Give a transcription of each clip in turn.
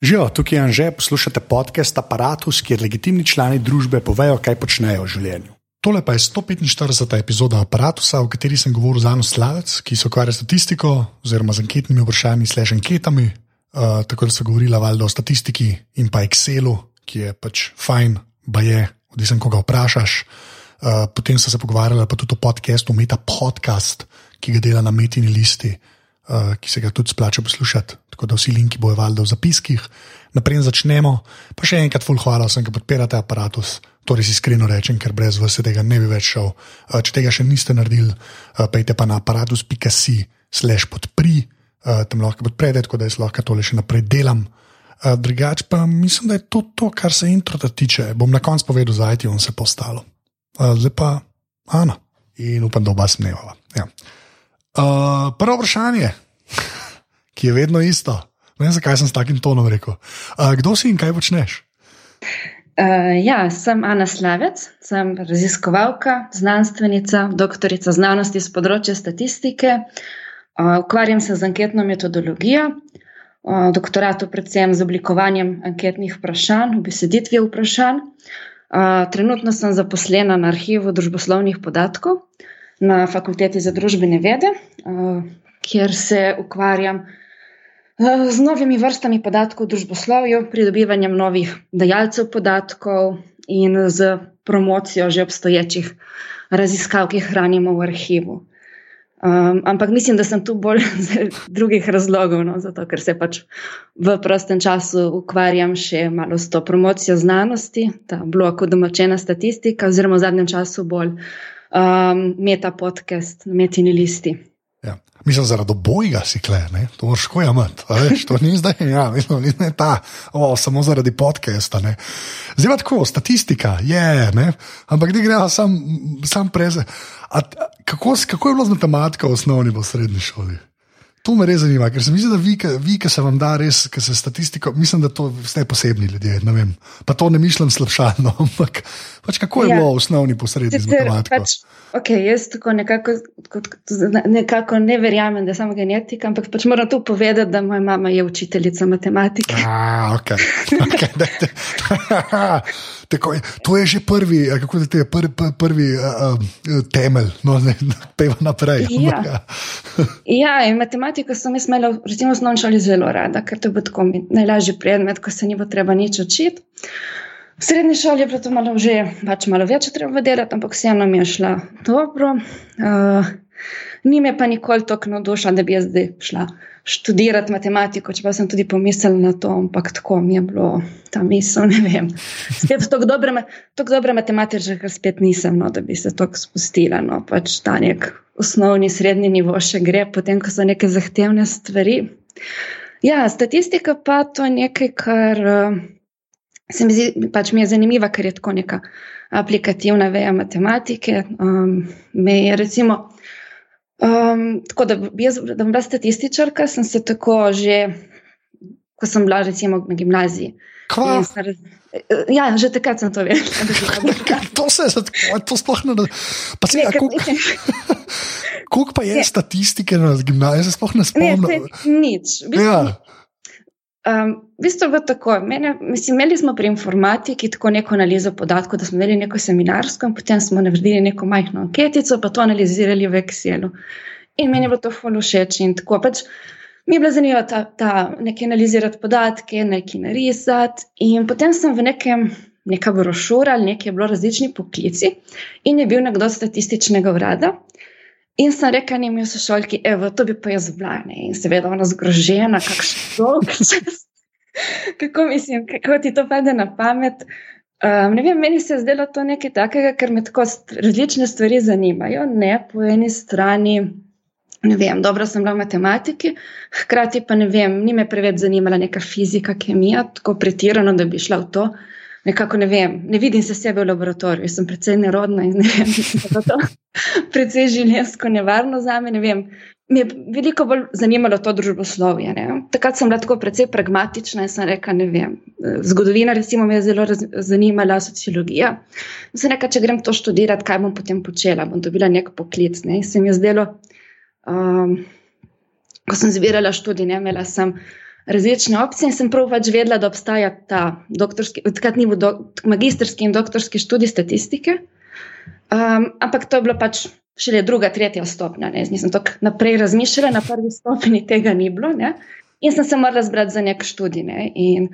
Živijo, tukaj je Anže, poslušate podcast Apparatus, kjer legitimni člani družbe povejo, kaj počnejo v življenju. Tole pa je 145. epizoda Apparatusa, v kateri sem govoril z Anu Slavec, ki se ukvarja s statistiko oziroma z anketnimi vprašanji, sliš anketami. Uh, tako da so govorila valjda o statistiki in pa Excelu, ki je pač fajn, ba je, odvisen, koga vprašaš. Uh, potem so se pogovarjali pa tudi o podkastu, Meta Podcast, ki ga dela na Metini listi. Uh, ki se ga tudi splača poslušati. Tako da vsi linki bojo valjda v zapiskih. Naprej začnemo. Pa še enkrat, ful, hvala vsem, ki podpirate aparatus. To res iskreno rečem, ker brez vas tega ne bi več šel. Uh, če tega še niste naredili, uh, pejte pa na aparatus.si slash podpri, uh, tam lahko podprete, tako da jaz lahko tole še naprej delam. Uh, drugač pa mislim, da je to to, kar se introta tiče. Bom na koncu povedal za IT, on se postalo. Uh, zdaj pa Ana in upam, da oba smeva. Ja. Uh, prvo vprašanje, ki je vedno isto. Ne vem, zakaj sem s takim tonom rekel. Uh, kdo si in kaj počneš? Uh, ja, sem Ana Slavec, sem raziskovalka, znanstvenica, doktorica znanosti z področja statistike. Uh, ukvarjam se z anketno metodologijo, uh, doktoratu predvsem z oblikovanjem anketnih vprašanj, obeseditvijo vprašanj. Uh, trenutno sem zaposlena na arhivu družboslovnih podatkov na fakulteti za družbene vede, kjer se ukvarjam z novimi vrstami podatkov v družboslovju, pridobivanjem novih dajalcev podatkov in z promocijo že obstoječih raziskav, ki jih hranimo v arhivu. Um, ampak mislim, da sem tu bolj iz drugih razlogov, no, zato ker se pač v prostem času ukvarjam še malo s to promocijo znanosti, ta blok domačena statistika, oziroma v zadnjem času bolj um, meta podcast, metini listi. Mislim, zaradi obojega si kle, ne? to moraš kojamati. To ni zdaj, ja, mislim, ni ta, o, samo zaradi podcasta. Ne? Zdaj pa tako, statistika je, ne? ampak gre sam, sam preze. A, kako, kako je bilo z matematiko v osnovni in srednji šoli? To me res zanima, ker se mi zdi, da vi, vi ki se vam da res, ki se statistiko, mislim, da to ste posebni ljudje. Pa to ne mislim slabšalno, ampak pač kako je ja. bilo v osnovni posredni z matematiko? Pač, okay, jaz tako nekako, nekako ne verjamem, da sem genetika, ampak pač moram tu povedati, da moja mama je učiteljica matematike. Ah, okay. Okay, Tako, to je že prvi, kako da je prvi, prvi uh, temelj, no, ne peva naprej. Ja, ja in matematiko sem imela, recimo, v osnovni šoli zelo rada, ker to je bil tako najlažji predmet, ko se ni bilo treba nič učiti. V srednji šoli je bilo to malo, že, pač malo več treba delati, ampak vseeno mi je šla dobro. Uh, ni me pa nikoli tako navdušila, da bi jaz zdaj šla študirati matematiko, čeprav sem tudi pomislila na to, ampak tako mi je bilo ta misel. Ne vem. Spet tako dobre, dobre matematike, ker spet nisem, no, da bi se tako spustila. No, pač ta nek osnovni, srednji nivo še gre, potem, ko so neke zahtevne stvari. Ja, statistika pa to je nekaj, kar uh, se mi zdi, pač mi je zanimiva, ker je tako neka aplikativna veja matematike. Um, me je recimo. Um, tako da, jaz, da bom bila statističarka, sem se tako že, ko sem bila recimo na gimnaziji. Raz... Ja, že takrat sem to vedela. to se je zgodilo, to sploh ne. Pa se je Koliko pa je ne. statistike na gimnaziji, sploh ne spomnim? Ne, nič. Ja. Um, v bistvu je tako. Mene, mislim, imeli smo pri informatiki tako neko analizo podatkov, da smo imeli neko seminarsko in potem smo naredili neko majhno anketico, pa to analizirali v Excelu. In meni je bilo to fully všeč in tako pač. Mi je bilo zanimivo ta, ta nekaj analizirati podatke, nekaj narisati. In potem sem v nekem, neka brošura ali nekaj bilo različni poklici in je bil nekdo statističnega urada. In sem rekel, ne, mi so šolki, evo, to bi pa jaz bila. Ne? In seveda ona zgrožena, kakšen dolg čas. Kako mislim, kako ti to pade na pamet? Um, ne vem, meni se je zdelo to nekaj takega, ker me tako različne stvari zanimajo. Ne, po eni strani, ne vem, dobro sem bila v matematiki, hkrati pa ne vem, ni me preveč zanimala neka fizika, kemija, tako pretirano, da bi šla v to nekako ne vem, ne vidim se sebe v laboratoriju, sem precej nerodna in ne vem, da je to precej življenjsko nevarno za me. Me je veliko bolj zanimalo to družboslovje. Ne? Takrat sem bila tako precej pragmatična in sem rekla, ne vem. Zgodovina, recimo, me je zelo zanimala, sociologija. Sem rekla, če grem to študirati, kaj bom potem počela, bom dobila nek poklic. Ne? Se mi je zdelo, um, ko sem zbirala študij, ne imela sem različne opcije in sem prav pač vedela, da obstaja ta doktorski, odkrat ni bil do, magistrski in doktorski študij statistike. Um, ampak to je bilo pač šele druga, tretja stopnja. Ne? Nisem tako naprej razmišljala, na prvi stopni tega ni bilo. Ne? In sem se morala zbrati za nek študij. Ne? In,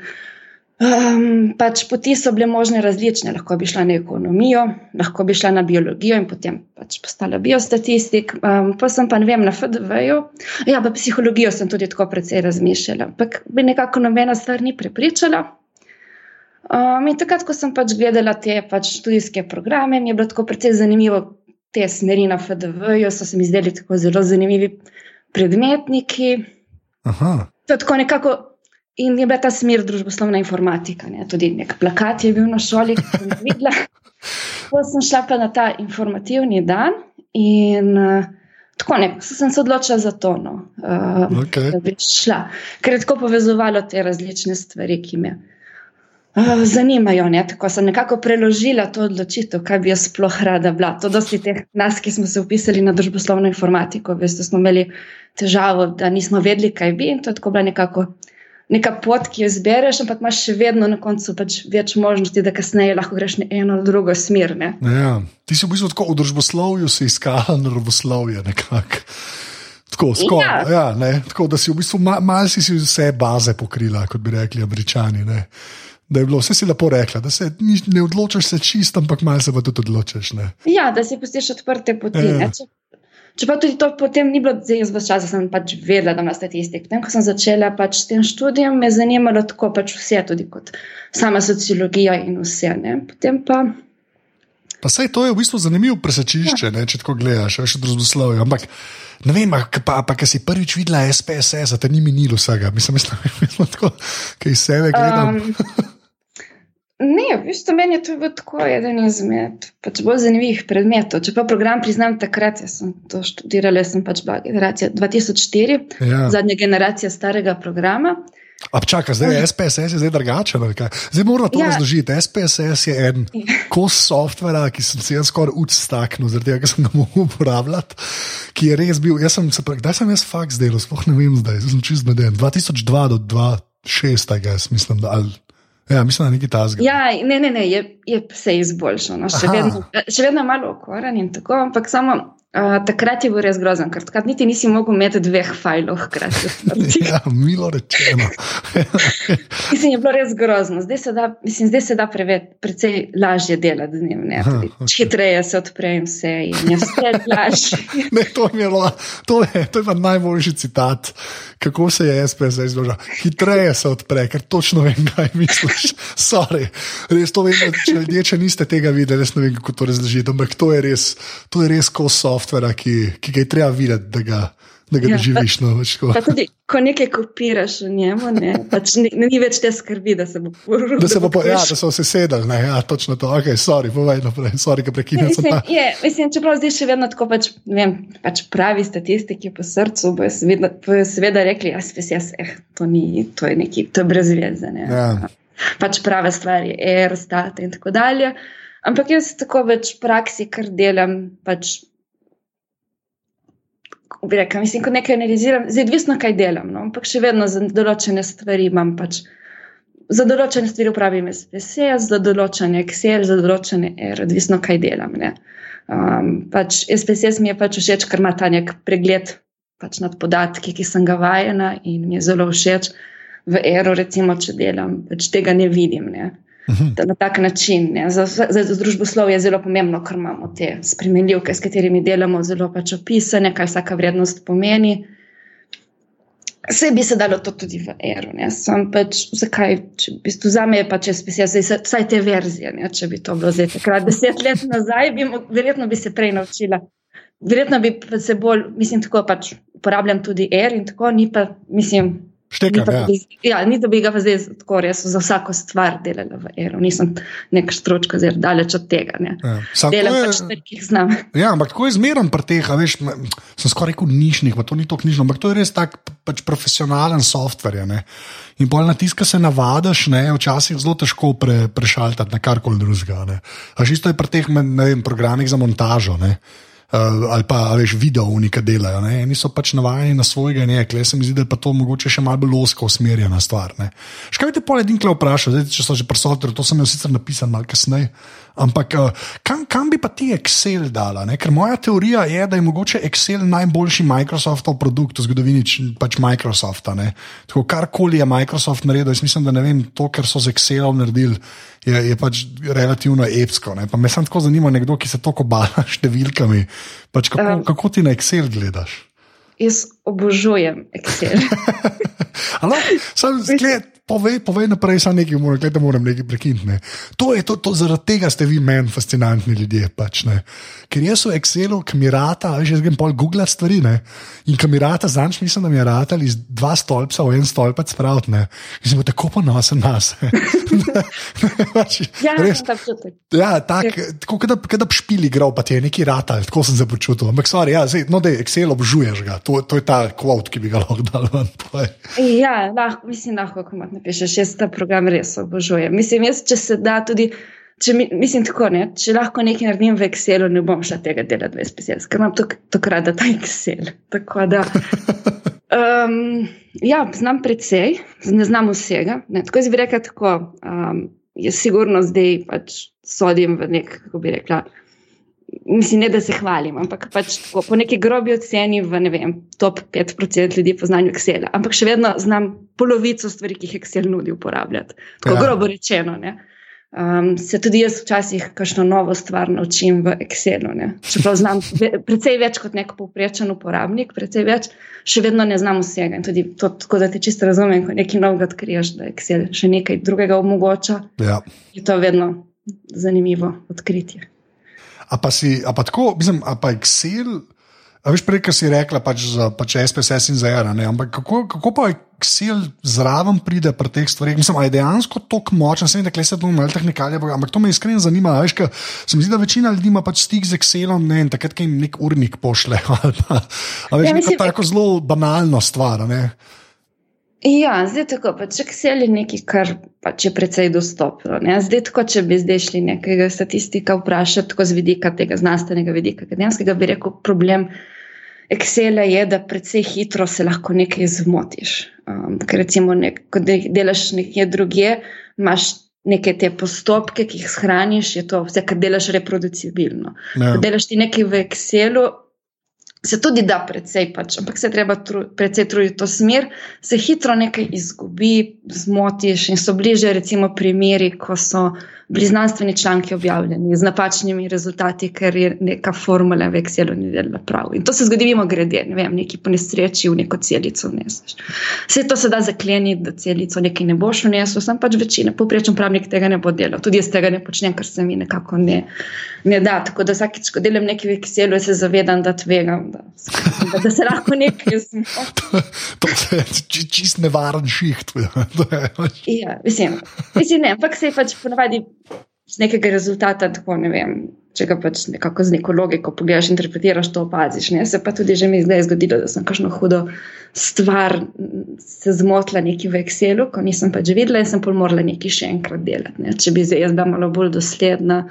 Um, pač poti so bile možne različne. Lahko bi šla na ekonomijo, lahko bi šla na biologijo in potem pač postala biostatistik. Um, pa sem pa ne vem na FDV-ju. Ja, pa psihologijo sem tudi tako precej razmišljala. Ampak bi nekako nobena stvar ni prepričala. Um, in takrat, ko sem pač gledala te pač študijske programe, mi je bilo tako precej zanimivo te smeri na FDV-ju, so se mi zdeli tako zelo zanimivi predmetniki. Aha. To je tako nekako. In je bila ta smer družboslovna informatika. Ne? Tudi nek plakat je bil na šoli, ki sem ga videla. Potem sem šla pa na ta informativni dan in uh, tako ne, sem se odločila za to, no, uh, okay. da bi šla, ker je tako povezovalo te različne stvari, ki me uh, zanimajo. Ne? Tako sem nekako preložila to odločitev, kaj bi jaz sploh rada bila. To dosti teh nas, ki smo se upisali na družboslovno informatiko, veste, smo imeli težavo, da nismo vedeli, kaj bi in to je tako bila nekako neka pot, ki jo izbereš, ampak imaš še vedno na koncu pač več možnosti, da kasneje lahko greš na eno ali drugo smer. Ja, ti si v bistvu tako v družboslovju, si iskal naravoslovje nekako. Tako, skor, ja. Ja, tako da si v bistvu malo mal si vse baze pokrila, kot bi rekli američani. Ne? Da je bilo vse si lepo rekla, da se ne odločiš se čist, ampak malo se pa tudi odločiš. Ne? Ja, da si pustiš odprte poti. Ja. Čeprav tudi to potem ni bilo, zdaj jaz vse čas sem pač vedela, da ima statistik. Potem, ko sem začela pač s tem študijem, me je zanimalo tako pač vse, tudi kot sama sociologija in vse. Ne. Potem pa. Pa sej to je v bistvu zanimivo presečišče, ja. če tako gledaš, še družboslovje. Ampak ne vem, pa, pa ker si prvič videla SPSS, da te ni minilo vsega. Mislim, da je tako, kaj iz sebe gledam. Um, Ne, v bistvu meni je to bilo tako eden izmed pač bolj zanimivih predmetov. Če pa program priznam, takrat sem to študirala, sem pač bila generacija 2004, ja. zadnja generacija starega programa. Ampak, zdaj je SPSS je zdaj drugačen. Zdaj moramo to ja. razložiti. SPSS je en ja. kos softvera, ki sem se jaz skoraj udstaknil, zaradi tega, ker sem ga mogel uporabljati. Ki je res bil, jaz sem se, kdaj sem jaz faks delal, sploh ne vem zdaj, sem čist zmeden. 2002 do 2006, mislim, da ali. Ja, mislim, da je nekaj tasga. Ja, ne, ne, ne, je, je se izboljšal. No. Še, vedno, še vedno je malo okvarjen in tako, ampak samo uh, takrat je bil res grozen, ker takrat niti nisi mogel imeti dveh fajlov hkrati. ja, milo rečeno. mislim, je bilo res grozno. Zdaj se da, mislim, zdaj se da prevet, precej lažje delati z njim. Hitreje se odpre in vse in je vse lažje. ne, to, je lo, to, je, to je pa najboljši citat. Kako se je SPS izložil? Hitreje se odpre, ker točno vem, kaj misliš. Sorry. Res to vem, če ljudje, če niste tega videli, res ne vem, kako to razložiti. Ampak to je res, to je res ko softvera, ki, ki ga je treba videti, da ga, da ga ja, doživiš. No, tudi, ko nekaj kopiraš v njemu, ne, pač ni, ni več te skrbi, da se bo porudil. Da se bo ja, da so se sedeli, ne, ja, točno to. Ok, sorry, povej naprej, sorry, ki prekinjam. Ja, mislim, je, mislim, čeprav zdaj še vedno tako pač, vem, pač pravi statistiki po srcu, bo seveda rekli, jaz spes jaz, eh, to ni, to je neki, to je brezvezne. Ne. Ja. Pač prave stvari, Eurostat in tako dalje. Ampak jaz tako več praksi, kar delam, pač Rekam, mislim, ko nekaj analiziram, zdaj odvisno, kaj delam, no? ampak še vedno za določene stvari imam pač. Za določene stvari upravim SPSS, za določene Excel, za določene R, odvisno, kaj delam. Um, pač SPSS mi je pač všeč, ker ima ta nek pregled pač nad podatki, ki sem ga vajena in mi je zelo všeč. V R, recimo, če delam, pač tega ne vidim. Ne? Na tak način. Za, za, za družboslovje je zelo pomembno, ker imamo te spremenljivke, s katerimi delamo, zelo pač opisane, kaj vsaka vrednost pomeni. Vse bi se dalo to tudi v eru. Sam pač, zakaj, če bi to za me, pa če bi se vsaj te verzije, ne? če bi to bilo zdaj takrat deset let nazaj, bi, verjetno bi se prej naučila. Verjetno bi se bolj, mislim, tako pač uporabljam tudi er in tako, ni pa, mislim, Štekam, ni, ja. Bi, ja, ni da bi ga zdaj tako res za vsako stvar delala v Eru. Nisem nek stročka, zelo daleč od tega. Ja. Delam je, pač stvari, ki jih znam. Ja, ampak tako je zmeren pri teh, veš, sem skoraj rekel nišnih, pa to ni to knjižno, ampak to je res tak pač profesionalen softver. In bolj na tiska se navadaš, ne, včasih zelo težko pre, prešaltati na karkoli drugega. A isto je pri teh vem, programih za montažo. Ne. Uh, ali pa veš, video unika delajo. Ne? Eni so pač navajeni na svojega, ne, klej se mi zdi, da je to mogoče še malo bolj losko usmerjena stvar. Ne? Škaj bi te pol edin klej vprašal, zdaj, če so že prisotni, to sem jaz sicer napisal malo kasneje. Ampak uh, kam, kam bi pa ti Excel dala? Ne? Ker moja teorija je, da je mogoče Excel najboljši Microsoftov produkt v zgodovini pač Microsofta. Tako karkoli je Microsoft naredil, jaz mislim, da ne vem to, kar so z Excelom naredili je, je pač relativno epsko. Me samo tako zanima, nekdo, ki se tako bala številkami. Pač kako, um, kako ti na Excel gledaš? Jaz obožujem Excel. Sam zgled, povej, povej naprej, samo nekaj, moram, gledaj, moram nekaj prekiniti. Ne. To je to, to, zaradi tega ste vi meni fascinantni ljudje. Pač, Ker jaz v Excelu, kamirata, že zdaj pol Google stvari. Ne. In kamirata, zanč mislim, da mi je rata iz dva stolpca v en stolpec spraviti. In sem tako ponosen na sebe. pač, ja, res, ja, tak, tako da, da bi špili igral, pa ti je neki rata, tako sem se počutil. Ampak stvar, ja, zdaj, no, da je Excel obžuješ ga, to, to je ta kvot, ki bi ga lahko dal. Ja, lahko, mislim, lahko, ko imaš napišeš, jaz ta program res obožujem. Mislim, jaz, če se da tudi, če mi, mislim tako, ne, če lahko nekaj naredim v Excelu, ne bom šla tega delati v SPSS, ker imam tako rada ta Excel. Tako da. Um, ja, znam precej, ne znam vsega. Ne. Tako bi rekla, tako, um, jaz sigurno zdaj pač sodim v nek, kako bi rekla mislim, ne da se hvalim, ampak pač tako, po neki grobi oceni v ne vem, top 5% ljudi poznajo Excel. Ampak še vedno znam polovico stvari, ki jih Excel nudi uporabljati. Tako ja. grobo rečeno. Um, se tudi jaz včasih kakšno novo stvar naučim v Excelu. Čeprav znam ve, precej več kot nek povprečen uporabnik, precej več, še vedno ne znam vsega. In tudi to, tako da te čisto razumem, ko nekaj novega odkriješ, da Excel še nekaj drugega omogoča. Ja. Je to vedno zanimivo odkritje. A pa si, a pa tako, mislim, a pa Excel. A veš, prej, ki si rekla, pač za pač SPSS in za ERA. Ampak kako, kako pa Excel zraven pride pri teh stvareh? Mislim, je dejansko tako močen, se ne da se umel tehnikalje, ampak to me iskreno zanima. Veš, se mi zdi, da večina ljudi ima pač stik z Excelom ne, in takrat, ki jim nek urnik pošle. A veš, ja, mislim, tako zelo banalno stvar. Ne? Ja, zdaj tako, pač Excel je nekaj, kar pač je precej dostopno. Ne? Zdaj tako, če bi zdaj šli nekega statistika vprašati, tako z vidika tega znanstvenega vidika, akademskega, bi rekel, problem Excela je, da precej hitro se lahko nekaj zmotiš. Um, ker recimo, nek, ko delaš nekje druge, imaš neke te postopke, ki jih shraniš, je to vse, kar delaš reproducibilno. Ja. Ko delaš ti nekaj v Excelu, se tudi da precej, pač, ampak se treba tru, precej truditi v to smer, se hitro nekaj izgubi, zmotiš in so bliže, recimo, primeri, ko so bili znanstveni članki objavljeni z napačnimi rezultati, ker je neka formula v Excelu ni delala prav. In to se zgodi, mimo grede, ne vem, neki po nesreči v neko celico vneseš. Vse to se da zakleniti, da celico nekaj ne boš vnesel, sem pač večina, poprečen pravnik tega ne bo delal. Tudi jaz tega ne počnem, ker se mi nekako ne, ne da. Tako da vsakeč, ko delam nekaj v Excelu, se zavedam, da tvegam, da, da, da se lahko nekaj zmoti. to, to je čist nevaren šiht. ja, mislim, mislim ne, ampak se je pač ponavadi z nekega rezultata, tako ne vem. Če ga pač nekako z neko logiko pogledaš, interpretiraš, to opaziš. Ne? Se pa tudi že mi zdaj zgodilo, da sem kakšno hudo stvar se zmotila neki v Excelu, ko nisem pač videla in sem pol morala neki še enkrat delati. Ne? Če bi zdaj jaz bila malo bolj dosledna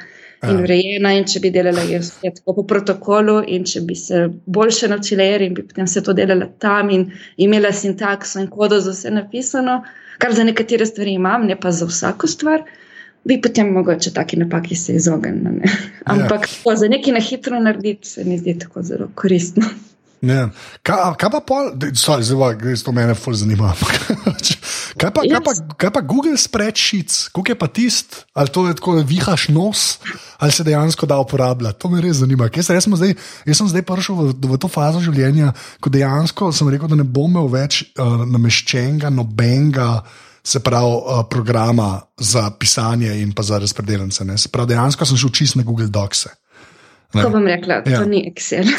in urejena in če bi delala jaz tako po protokolu in če bi se boljše naučila in bi potem se to delala tam in imela sintakso in kodo za vse napisano, kar za nekatere stvari imam, ne pa za vsako stvar bi potem mogoče taki napaki se izognili. Ja. Ampak ja. za nekaj na hitro narediti se mi zdi tako zelo koristno. Ja. Kaj, kaj pa pol, sorry, zelo, to me je zelo zanimivo. Kaj pa, kaj, pa, kaj pa Google spreadsheets, kako je pa tist, ali to je tako, vihaš nos, ali se dejansko da uporabljati? To me res zanima. Jaz, jaz, zdaj, jaz sem zdaj prišel v, v to fazo življenja, ko dejansko sem rekel, da ne bom imel več uh, nameščenega, nobenega se pravi, uh, programa za pisanje in pa za razpredeljence. Se pravi, dejansko sem šel čist na Google Docs. To bom rekla, ja. to ni Excel.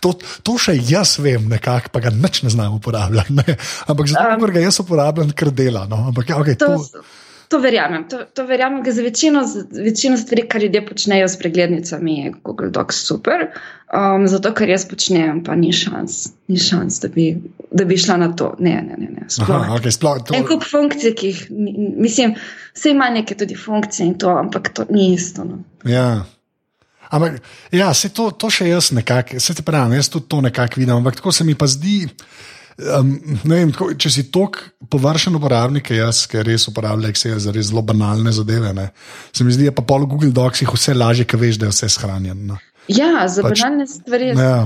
to, to še jaz vem, nekako pa ga neč ne znam uporabljati. Ne? Ampak zato, um, ker ga jaz uporabljam, ker dela. No? Ampak, ja, okay, to, to... To verjamem. To, to verjamem, da za večino, večino stvari, kar ljudje počnejo s preglednicami, je Google Docs super. Um, zato, ker jaz počnem, pa ni šans, ni šans da, bi, da bi šla na to. Ne, ne, ne. ne. Aha, okay, sploh, to... En kup funkcij, ki jih, mislim, vse ima neke tudi funkcije in to, ampak to ni isto. No. Ja. Ampak, ja, se to, to še jaz nekako, se ti pravim, jaz tudi to nekako vidim. Ampak tako se mi pa zdi, um, vem, tako, če si tok površen uporabnik, jaz, ki res uporabljam Excel za res zelo banalne zadeve, ne, se mi zdi, da pa pol Google Docs jih vse lažje, ker veš, da je vse shranjeno. Ja, za pač, banalne stvari. Ja,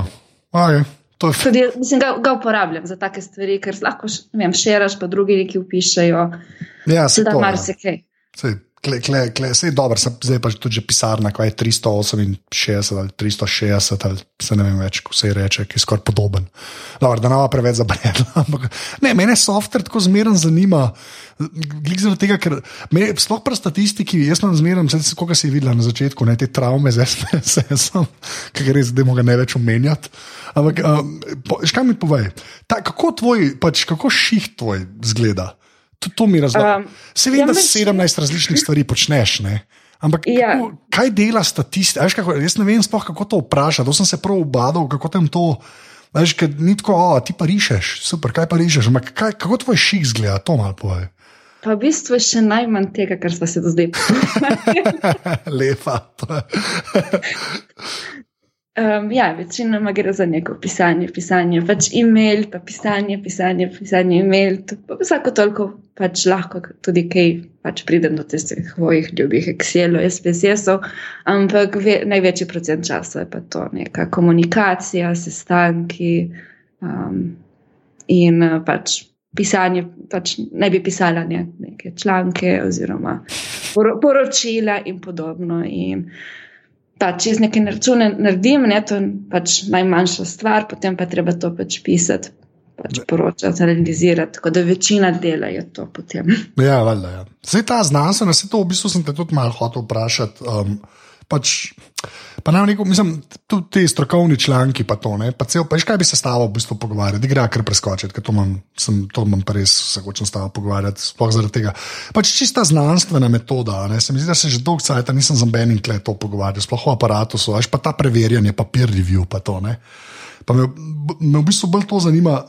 okay. Tudi, mislim, ga, ga uporabljam za take stvari, ker lahko šeraš, pa drugi neki upišajo. Ja, se da marsikaj. Kle, kle, kle, sej dobro, zdaj pa je tudi pisarna, kaj je 368 ali 360 ali se ne vem več, ko se je reče, ki je skoraj podoben. Dobar, da nama preveč zabredla. Ne, mene software tako zmeren zanima. Glik zaradi tega, ker me, sploh pri statistiki, jaz sem zmeren, vse koga si videla na začetku, ne te travme z SPSS-om, ki ga res zdaj moga ne več omenjati. Ampak, um, po, škaj mi povej, ta, kako tvoj, pač kako ših tvoj zgleda? To, to mi razumem. Um, Se vem, ja, da 17 različnih stvari počneš. Ne? Ampak ja. kako, kaj dela statistika? Jaz ne vem, spoh, kako to vprašati. To sem se prav obadal, kako tam to. Veš, ni tako, o, ti pa rišeš, super, kaj pa rišeš. Ampak kaj, kako tvoj šik zgleda, to malo poje. Pa v bistvu je še najmanj tega, kar smo se do zdaj povedali. Lepa. Um, ja, večinoma gre za neko pisanje, pisanje, pač e-mail, pa pisanje, pisanje, pisanje, e-mail. Vsako toliko pač lahko tudi kaj pač pridem do tistih svojih ljubih Excelov, SPSS-ov, ampak ve, največji procent časa je pa to neka komunikacija, sestanki um, in pač pisanje, pač ne bi pisala ne, neke članke oziroma poročila in podobno. In, pač jaz nekaj račune naredim, ne, to je pač najmanjša stvar, potem pa treba to pač pisati. Pač poročati, analizirati, tako da večina dela je to potem. Ja, valjda. Ja. Zdaj ta znanstvena, se to v bistvu sem te tudi malo hotel vprašati. Um, pač, pa nam neko, mislim, tudi ti strokovni članki, pa to, ne, pa cel, pa veš, kaj bi se stalo v bistvu pogovarjati, gre kar preskočiti, ker to imam, sem, to imam pa res, se hočem stalo pogovarjati, sploh zaradi tega. Pač čista znanstvena metoda, ne, se mi zdi, da se že dolgo časa nisem z nobenim kle to pogovarjal, sploh v aparatu so, veš, pa ta preverjanje, pa peer review, pa to, ne. Pa me, me v bistvu bolj to zanima,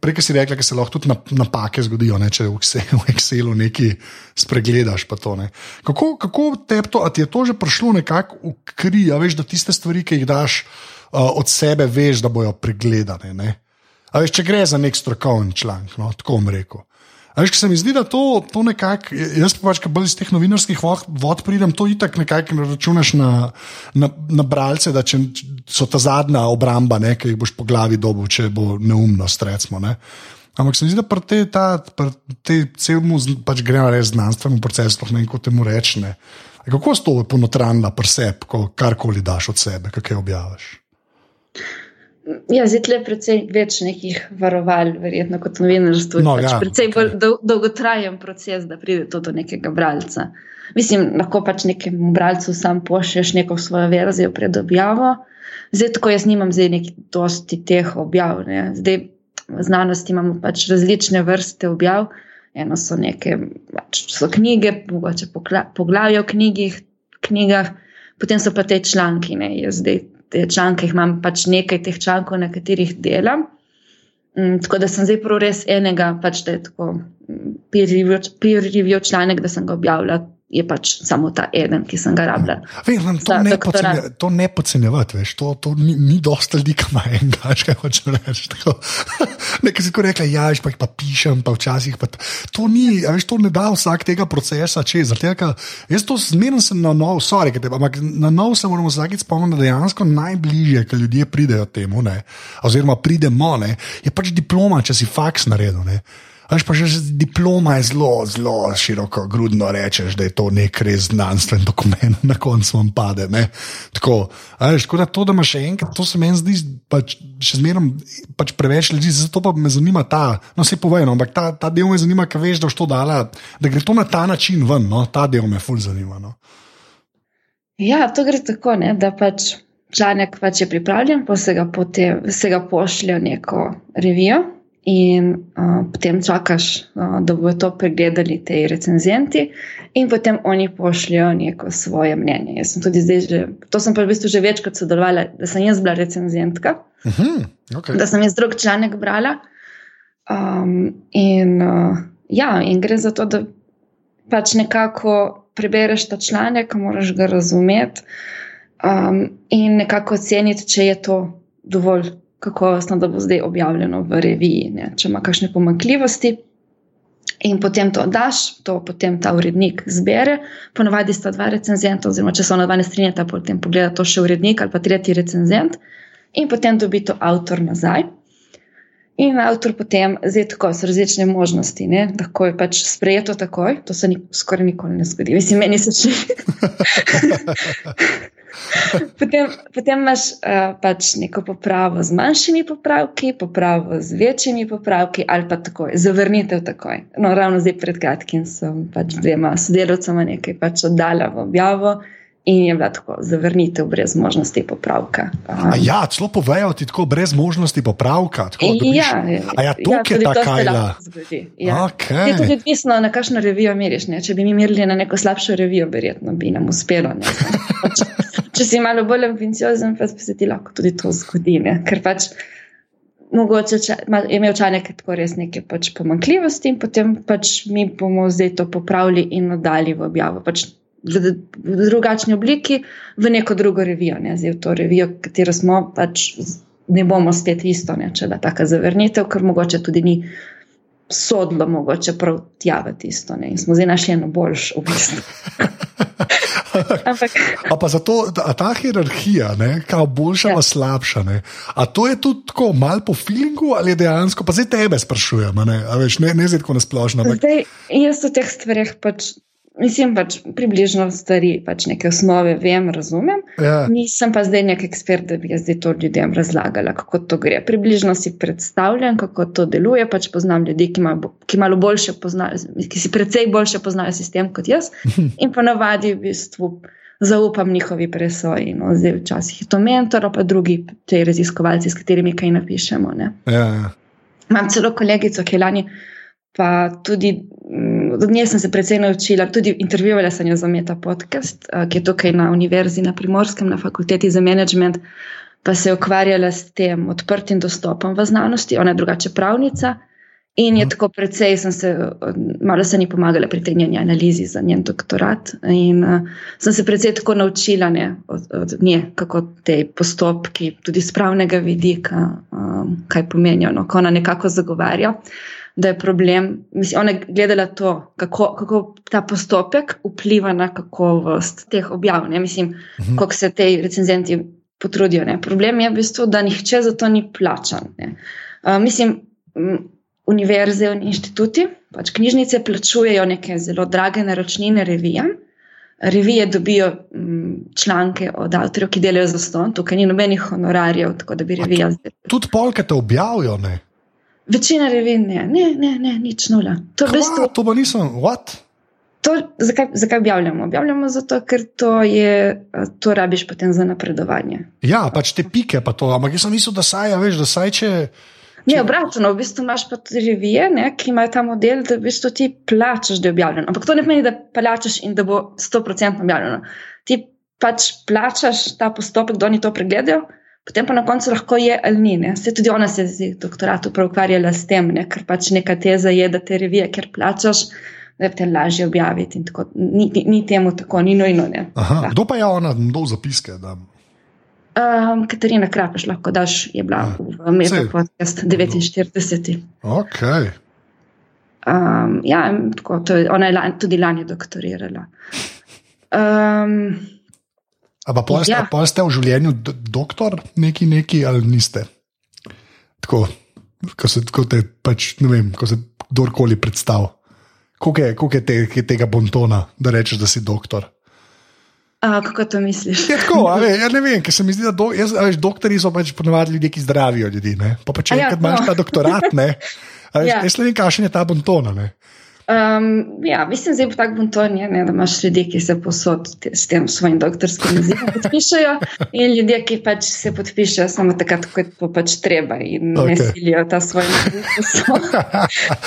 Prej si rekla, da se lahko tudi napake zgodijo, ne, če v Excelu nekaj spregledaš. To, ne. Kako, kako te to, ti je to že prišlo nekako v kri, a veš, da tiste stvari, ki jih daš uh, od sebe, veš, da bojo pregledane. Ne. A veš, če gre za nek strokovni članek, no, tako bom rekel. Veš, se mi zdi, da to, to nekako, jaz pa pač, ki bolj iz teh novinarskih vod, vod pridem, to itak nekako računaš na, na, na bralce, da če so ta zadnja obramba, ne, ki jih boš po glavi dobil, če bo neumnost, recimo. Ne. Ampak se mi zdi, da pri tej te celmu pač gre res znanstveno proces, sploh ne kako temu rečne. Kako se to ponotranila pri sebi, ko karkoli daš od sebe, kaj objaviš? Ja, zdaj je precej več nekih varoval, verjetno kot novinarstvo. No, pač ja, precej okay. dol, dolgotrajen proces, da pride to do nekega bralca. Mislim, lahko pač nekemu bralcu sam pošlješ neko svojo verzijo pred objavo. Zdaj, tako jaz nimam zdaj nekaj dosti teh objav. Ne. Zdaj v znanosti imamo pač različne vrste objav. Eno so neke, pač so knjige, mogoče poglavje o knjigih, knjigah, potem so pa te članki. Ne. Jaz zdaj te članke, imam pač nekaj teh člankov, na katerih delam. Um, tako da sem zdaj prav res enega, pač da je tako mm, peer review članek, da sem ga objavila je pač samo ta eden, ki sem ga rabila. Vem, to, ne pocenje, to ne podcenjevati, veš, to, to ni, ni dosta ljudi, ki ima en gaš, kaj hoče reči. Nekaj si ko rekla, ja, pa jih pa pišem, pa včasih pa to ni, veš, to ne da vsak tega procesa čez. Tega, jaz to zmerno sem na nov, sorry, te, ampak na nov se moramo vsakeč spomniti, da dejansko najbližje, ki ljudje pridejo temu, ne, oziroma pridemo, ne, je pač diploma, če si faks naredil. Ne. Veš pa že diploma je zelo, zelo široko, grudno rečeš, da je to nek res znanstven dokument, na koncu vam pade. Tako, veš, tako da to, da imaš še enkrat, to se meni zdi pač, še zmeraj pač preveč ljudi, zato pa me zanima ta, no se povejno, ampak ta, ta del me zanima, ker veš, da, dala, da gre to na ta način ven, no? ta del me ful zanima. No? Ja, to gre tako, ne, da pač. Članek pač je pripravljen, pa se ga, potem, se ga pošlje v neko revijo, in uh, potem čakaš, uh, da bodo to pregledali ti recenzenti, in potem oni pošljajo neko svoje mnenje. Jaz sem tudi zdaj, že, to sem pa v bistvu že večkrat sodelovala, da sem jaz bila recenzentka, uh mhm, -huh, okay. da sem jaz drug članek brala. Um, in, uh, ja, in gre za to, da pač nekako prebereš ta članek, moraš ga razumeti. um, in nekako oceniti, če je to dovolj kakovostno, da bo zdaj objavljeno v reviji, ne? če ima kakšne pomankljivosti. In potem to daš, to potem ta urednik zbere. Ponovadi sta dva recenzenta, oziroma če so ona dva ne strinjata, potem pogleda to še urednik ali pa tretji recenzent, in potem dobi to avtor nazaj. In avtor potem, zdaj tako so različne možnosti, ne? lahko je pač sprejeto takoj, to se ni, skoraj nikoli ne zgodi. Mislim, meni se še. potem, potem imaš uh, pač neko popravo z manjšimi popravki, popravo z večjimi popravki, ali pa takoj, zavrnitev takoj. No, ravno zdaj pred kratkim sem pač dvema sodelovcema nekaj pač oddala v objavo. In je bila tako zavrnitev brez možnosti popravka. Um, ja, celo povejo ti tako, brez možnosti popravka. Tako, ja, ja, to ja, je ta kajla. Ja. Okay. Je tudi odvisno, na kakšno revijo meriš. Ne? Če bi mi merili na neko slabšo revijo, verjetno bi nam uspelo. če si malo bolj ambiciozen, pa se ti lahko tudi to zgodi. Ne? Ker pač mogoče če, ma, je imel članek tako res neke pač pomankljivosti, in potem pač mi bomo zdaj to popravili in oddali v objavo. Pač v, v drugačni obliki, v neko drugo revijo. Ne? Zdaj, v to revijo, katero smo, pač ne bomo spet isto, ne? če da taka zavrnitev, ker mogoče tudi ni sodlo, mogoče prav tjavati isto. Ne? In smo zdaj našli eno boljšo oblikost. Ampak. A pa zato a ta hierarhija, kako boljša, ja. slabša. Ne? A to je tudi tako malo po feelingu ali dejansko, pa zdaj tebe sprašujem, ne, veš, ne, ne zdaj tako nasplošno. Zdaj, jaz v teh stvareh pač Mislim pač približno stvari, pač neke osnove vem, razumem. Ja. Nisem pa zdaj nek ekspert, da bi jaz zdaj to ljudem razlagala, kako to gre. Približno si predstavljam, kako to deluje. Pač poznam ljudi, ki, ima, ki malo boljše poznajo, ki si precej boljše poznajo sistem kot jaz. In pa navadi v bistvu zaupam njihovi presoji. No. Zdaj včasih je to mentor, pa drugi te raziskovalci, s katerimi kaj napišemo. Ja, ja. Imam celo kolegico, ki je lani pa tudi od nje sem se precej naučila, tudi intervjuvala sem jo za Meta podcast, ki je tukaj na univerzi na Primorskem, na fakulteti za management, pa se je ukvarjala s tem odprtim dostopom v znanosti, ona je drugače pravnica. In je tako precej, sem se, malo se ni pomagala pri tej njeni analizi za njen doktorat. In uh, sem se precej tako naučila ne, od, od nje, kako te postopki, tudi z pravnega vidika, um, kaj pomenijo, no, ko ona nekako zagovarja. Uh, da je problem. Mislim, ona je gledala to, kako, kako ta postopek vpliva na kakovost teh objav. Ne? Mislim, uh mhm. -huh. kako se te recenzenti potrudijo. Ne? Problem je v bistvu, da nihče za to ni plačan. Uh, mislim, univerze in inštituti, pač knjižnice plačujejo neke zelo drage naročnine revijam. Revije dobijo m, članke od avtorjev, ki delajo za ston, tukaj ni nobenih honorarjev, tako da bi revija. Tudi polke te objavijo, ne? Večina revij ne, ne, ne, ne nič nula. To, Kva, bistvu, to pa nisem, what? To, zakaj, zakaj objavljamo? Objavljamo zato, ker to, je, to rabiš potem za napredovanje. Ja, pač te pike, pa to. Ampak jaz sem mislil, da saj, veš, da saj če. Ne, obratno, v bistvu imaš pa tudi revije, ne, ki imajo ta model, da v bistvu ti plačaš, da je objavljeno. Ampak to ne pomeni, da plačaš in da bo 100% objavljeno. Ti pač plačaš ta postopek, da oni to pregledajo, potem pa na koncu lahko je ali ni. Se tudi ona se je z doktoratom ukvarjala s tem, ne? ker pač neka teza je, da te revije, ker plačaš. Da je te lažje objaviti. Ni, ni, ni temu tako, ni nujno. Aha, kdo pa je ona, kdo zapiske? Um, Katarina Krapeš, lahko daš, je bila ja. v Medu podcast 49. Okay. Um, ja, tako, je, ona je lani, tudi lani doktorirala. Um, Ampak ja. pa ste v življenju doktor, neki neki ali niste? Tako, ko se, ko te, pač, vem, ko se kdorkoli predstavlja. Koliko je, koliko je, te, je tega bontona, da rečeš, da si doktor? A, kako to misliš? Je tako, ali, ja ne vem, ker se mi zdi, da do, jaz, veš, doktori so pač ponovadi ljudje, ki zdravijo ljudi. Ne? Pa, pa če ja, enkrat imaš ta doktorat, ne. Ja. Jaz ne vem, kakšen je ta bontona. Um, ja, mislim, da je tako bonton, ne, da imaš ljudi, ki se posod s tem svojim doktorskim nazivom podpišajo, in ljudje, ki pač se podpišajo samo takrat, ko je pač treba in okay. ne silijo ta svoj naziv.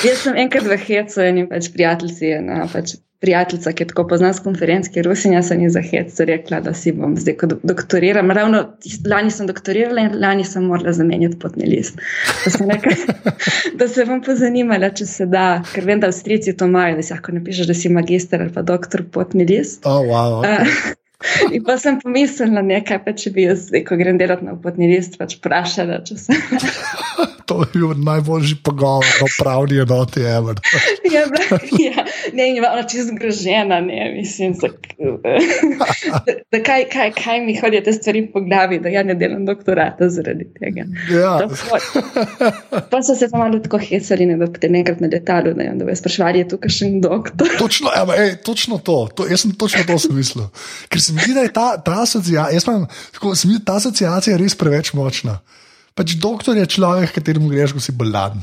Jaz sem enkrat v Hecu in pač prijatelji na pač prijateljica, ki je tako pozna ki je Rusinja, se ni zahec, rekla, da si bom zdaj, ko doktoriram. Ravno lani sem doktorirala in lani sem morala zamenjati potni list. Da, nekaj, da se bom pozanimala, če se da, ker vem, da Avstrijci to imajo, da si lahko napišeš, da si magister ali pa doktor potni list. Oh, wow, okay. uh, In pa sem pomislila, nekaj, pa če bi jaz, ko grem delati na potni list, pač vprašala, če sem. to je bil najboljši pogovor, no pravni enoti, ever. ja, bila, ja, ne, in ona čez zgrožena, ne, mislim, da, da, da kaj, kaj, kaj mi hodijo te stvari po glavi, da ja ne delam doktorata zaradi tega. Ja. Pa so se pa malo tako hecali, da bi te nekrat na letalu, da bi sprašvali, je tukaj še en doktor. Točno, evo, ej, točno to, to, jaz sem točno to sem mislil. Ker se mi zdi, da je ta, ta asociacija, ta asociacija res preveč močna. Pač doktor je človek, kateremu greš, ko si bolan.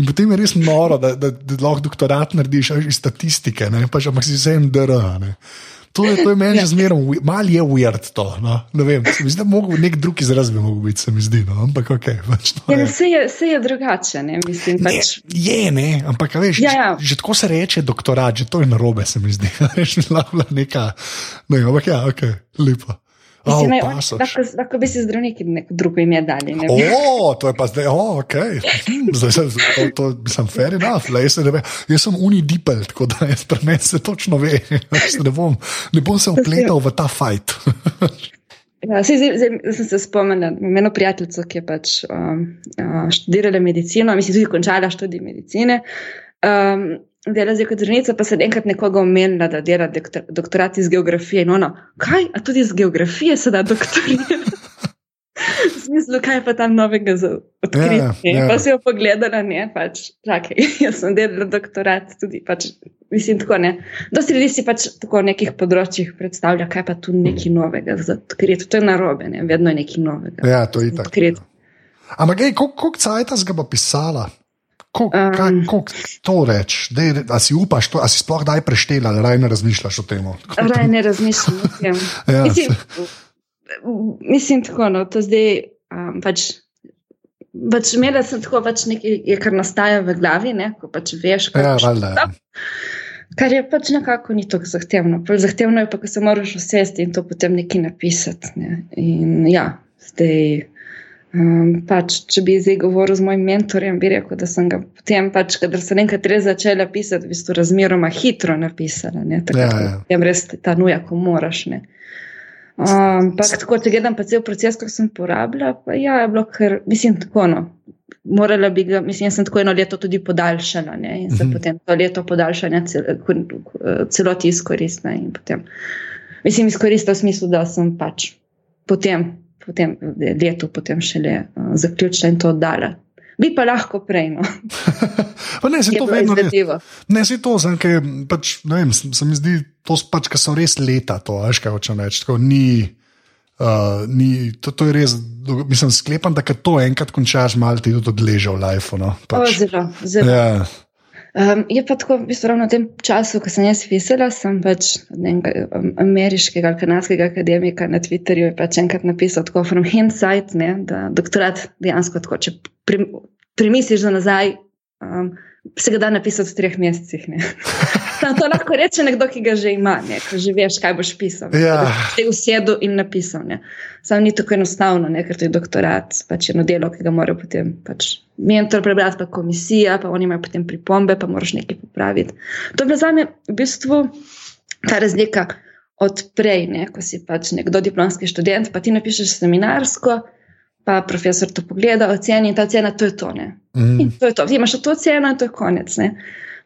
In potem je res noro, da, da, da lahko doktorat narediš iz statistike, pač, ampak si vse en DR. To je, to je meni že zmerno, malo je weird to. No? Ne vem, se mi zdi, da mogo nek drug izraz bi mogel biti, se mi zdi. No? Ampak ok. Pač ja, je. Vse, je, vse je drugače, ne mislim. Pač... Ne, je, ne, ampak veš, ja, ja. Že, že tako se reče doktorat, že to je narobe, se mi zdi. Veš, neka, ne, ampak ja, ok, lepo. Oh, ne, lahko, lahko bi si zdravniki neko drugo ime dali. O, to je pa zdaj, oh, ok. Zdaj se, to, to, sem fair enough. Le, jaz, ne, jaz sem unidipel, tako da jaz pri meni se točno ve. Ne bom, ne bom se upletal v ta fight. Ja, zdaj, zdaj, zdaj sem se spomnila na eno prijateljico, ki je pač, um, uh, študirala medicino, mislim, tudi končala študij medicine. Um, dela zdaj kot zdravnica, pa se enkrat nekoga omenila, da dela doktor, doktorat iz geografije. No, kaj, a tudi iz geografije se da doktorirati? V smislu, kaj pa tam novega za odkritje. Yeah, ja, yeah. Ja. Pa si jo pogledala, ne, pač, čakaj, jaz sem delala doktorat tudi, pač, mislim, tako ne. Dosti ljudi si pač tako v nekih področjih predstavlja, kaj pa tu nekaj novega za odkritje. To je narobe, ne, vedno je nekaj novega. Ja, to je tako. Ampak, koliko cajt ga bo pisala? Kako um, to reči? A si upaš, to, a si sploh kdaj preštela, ali raj ne razmišljaš o tem? Raj ne razmišljam o tem. ja, mislim, mislim, tako, no, to zdaj um, pač. Pač imela sem tako, pač nekaj, je, kar nastaja v glavi, ne, ko pač veš, kaj ja, valjda, ja. Kar je pač nekako ni tako zahtevno. Prav zahtevno je pa, ko se moraš usesti in to potem nekaj napisati. Ne. In ja, zdaj. Um, pač, če bi zdaj govoril z mojim mentorjem, bi rekel, da sem ga potem, pač, kadar sem enkrat res začela pisati, v bistvu razmeroma hitro napisala. Tako, ja, ja. Tem res ta nuja, ko moraš. Um, pa, tako, če gledam pa cel proces, ko sem porabila, pa ja, je bilo kar, mislim, tako no. Morala bi ga, mislim, jaz sem tako eno leto tudi podaljšala ne, in se mm -hmm. potem to leto podaljšanja cel, celoti izkoristila. Mislim, izkoristila v smislu, da sem pač potem potem leto, potem šele uh, zaključila in to oddala. Bi pa lahko prej. No. ne, se to vedno zgodi. Ne, se to zdaj, ker pač, ne vem, se mi zdi, to pač, so res leta, to veš, kaj hočem reči. Tako, ni, uh, ni, to, to je res, mislim, sklepam, da to enkrat končaš, malo ti tudi odleže v life. No, pač. o, zelo, zelo. Ja. Um, je pa tako, v bistvu, ravno v tem času, ko sem jaz pisala, sem pač ameriškega ali kanadskega akademika na Twitterju pač enkrat napisal, tako from hindsight, ne, da doktorat dejansko tako, če primisliš za nazaj, um, se ga da napisati v treh mesecih. to lahko reče nekdo, ki ga že ima, ne, ko že veš, kaj boš pisal. Ja. Te usedel in napisal. Sam ni tako enostavno, ne, ker to je doktorat, pač eno delo, ki ga mora potem pač mentor prebrati, pa komisija, pa oni imajo potem pripombe, pa moraš nekaj popraviti. To je bila za me v bistvu ta razlika od prej, ne, ko si pač nekdo diplomski študent, pa ti napišeš seminarsko. Pa profesor to pogleda, oceni in ta cena, to je to. Mm. to je to. Imaš to ceno in to je konec. Ne?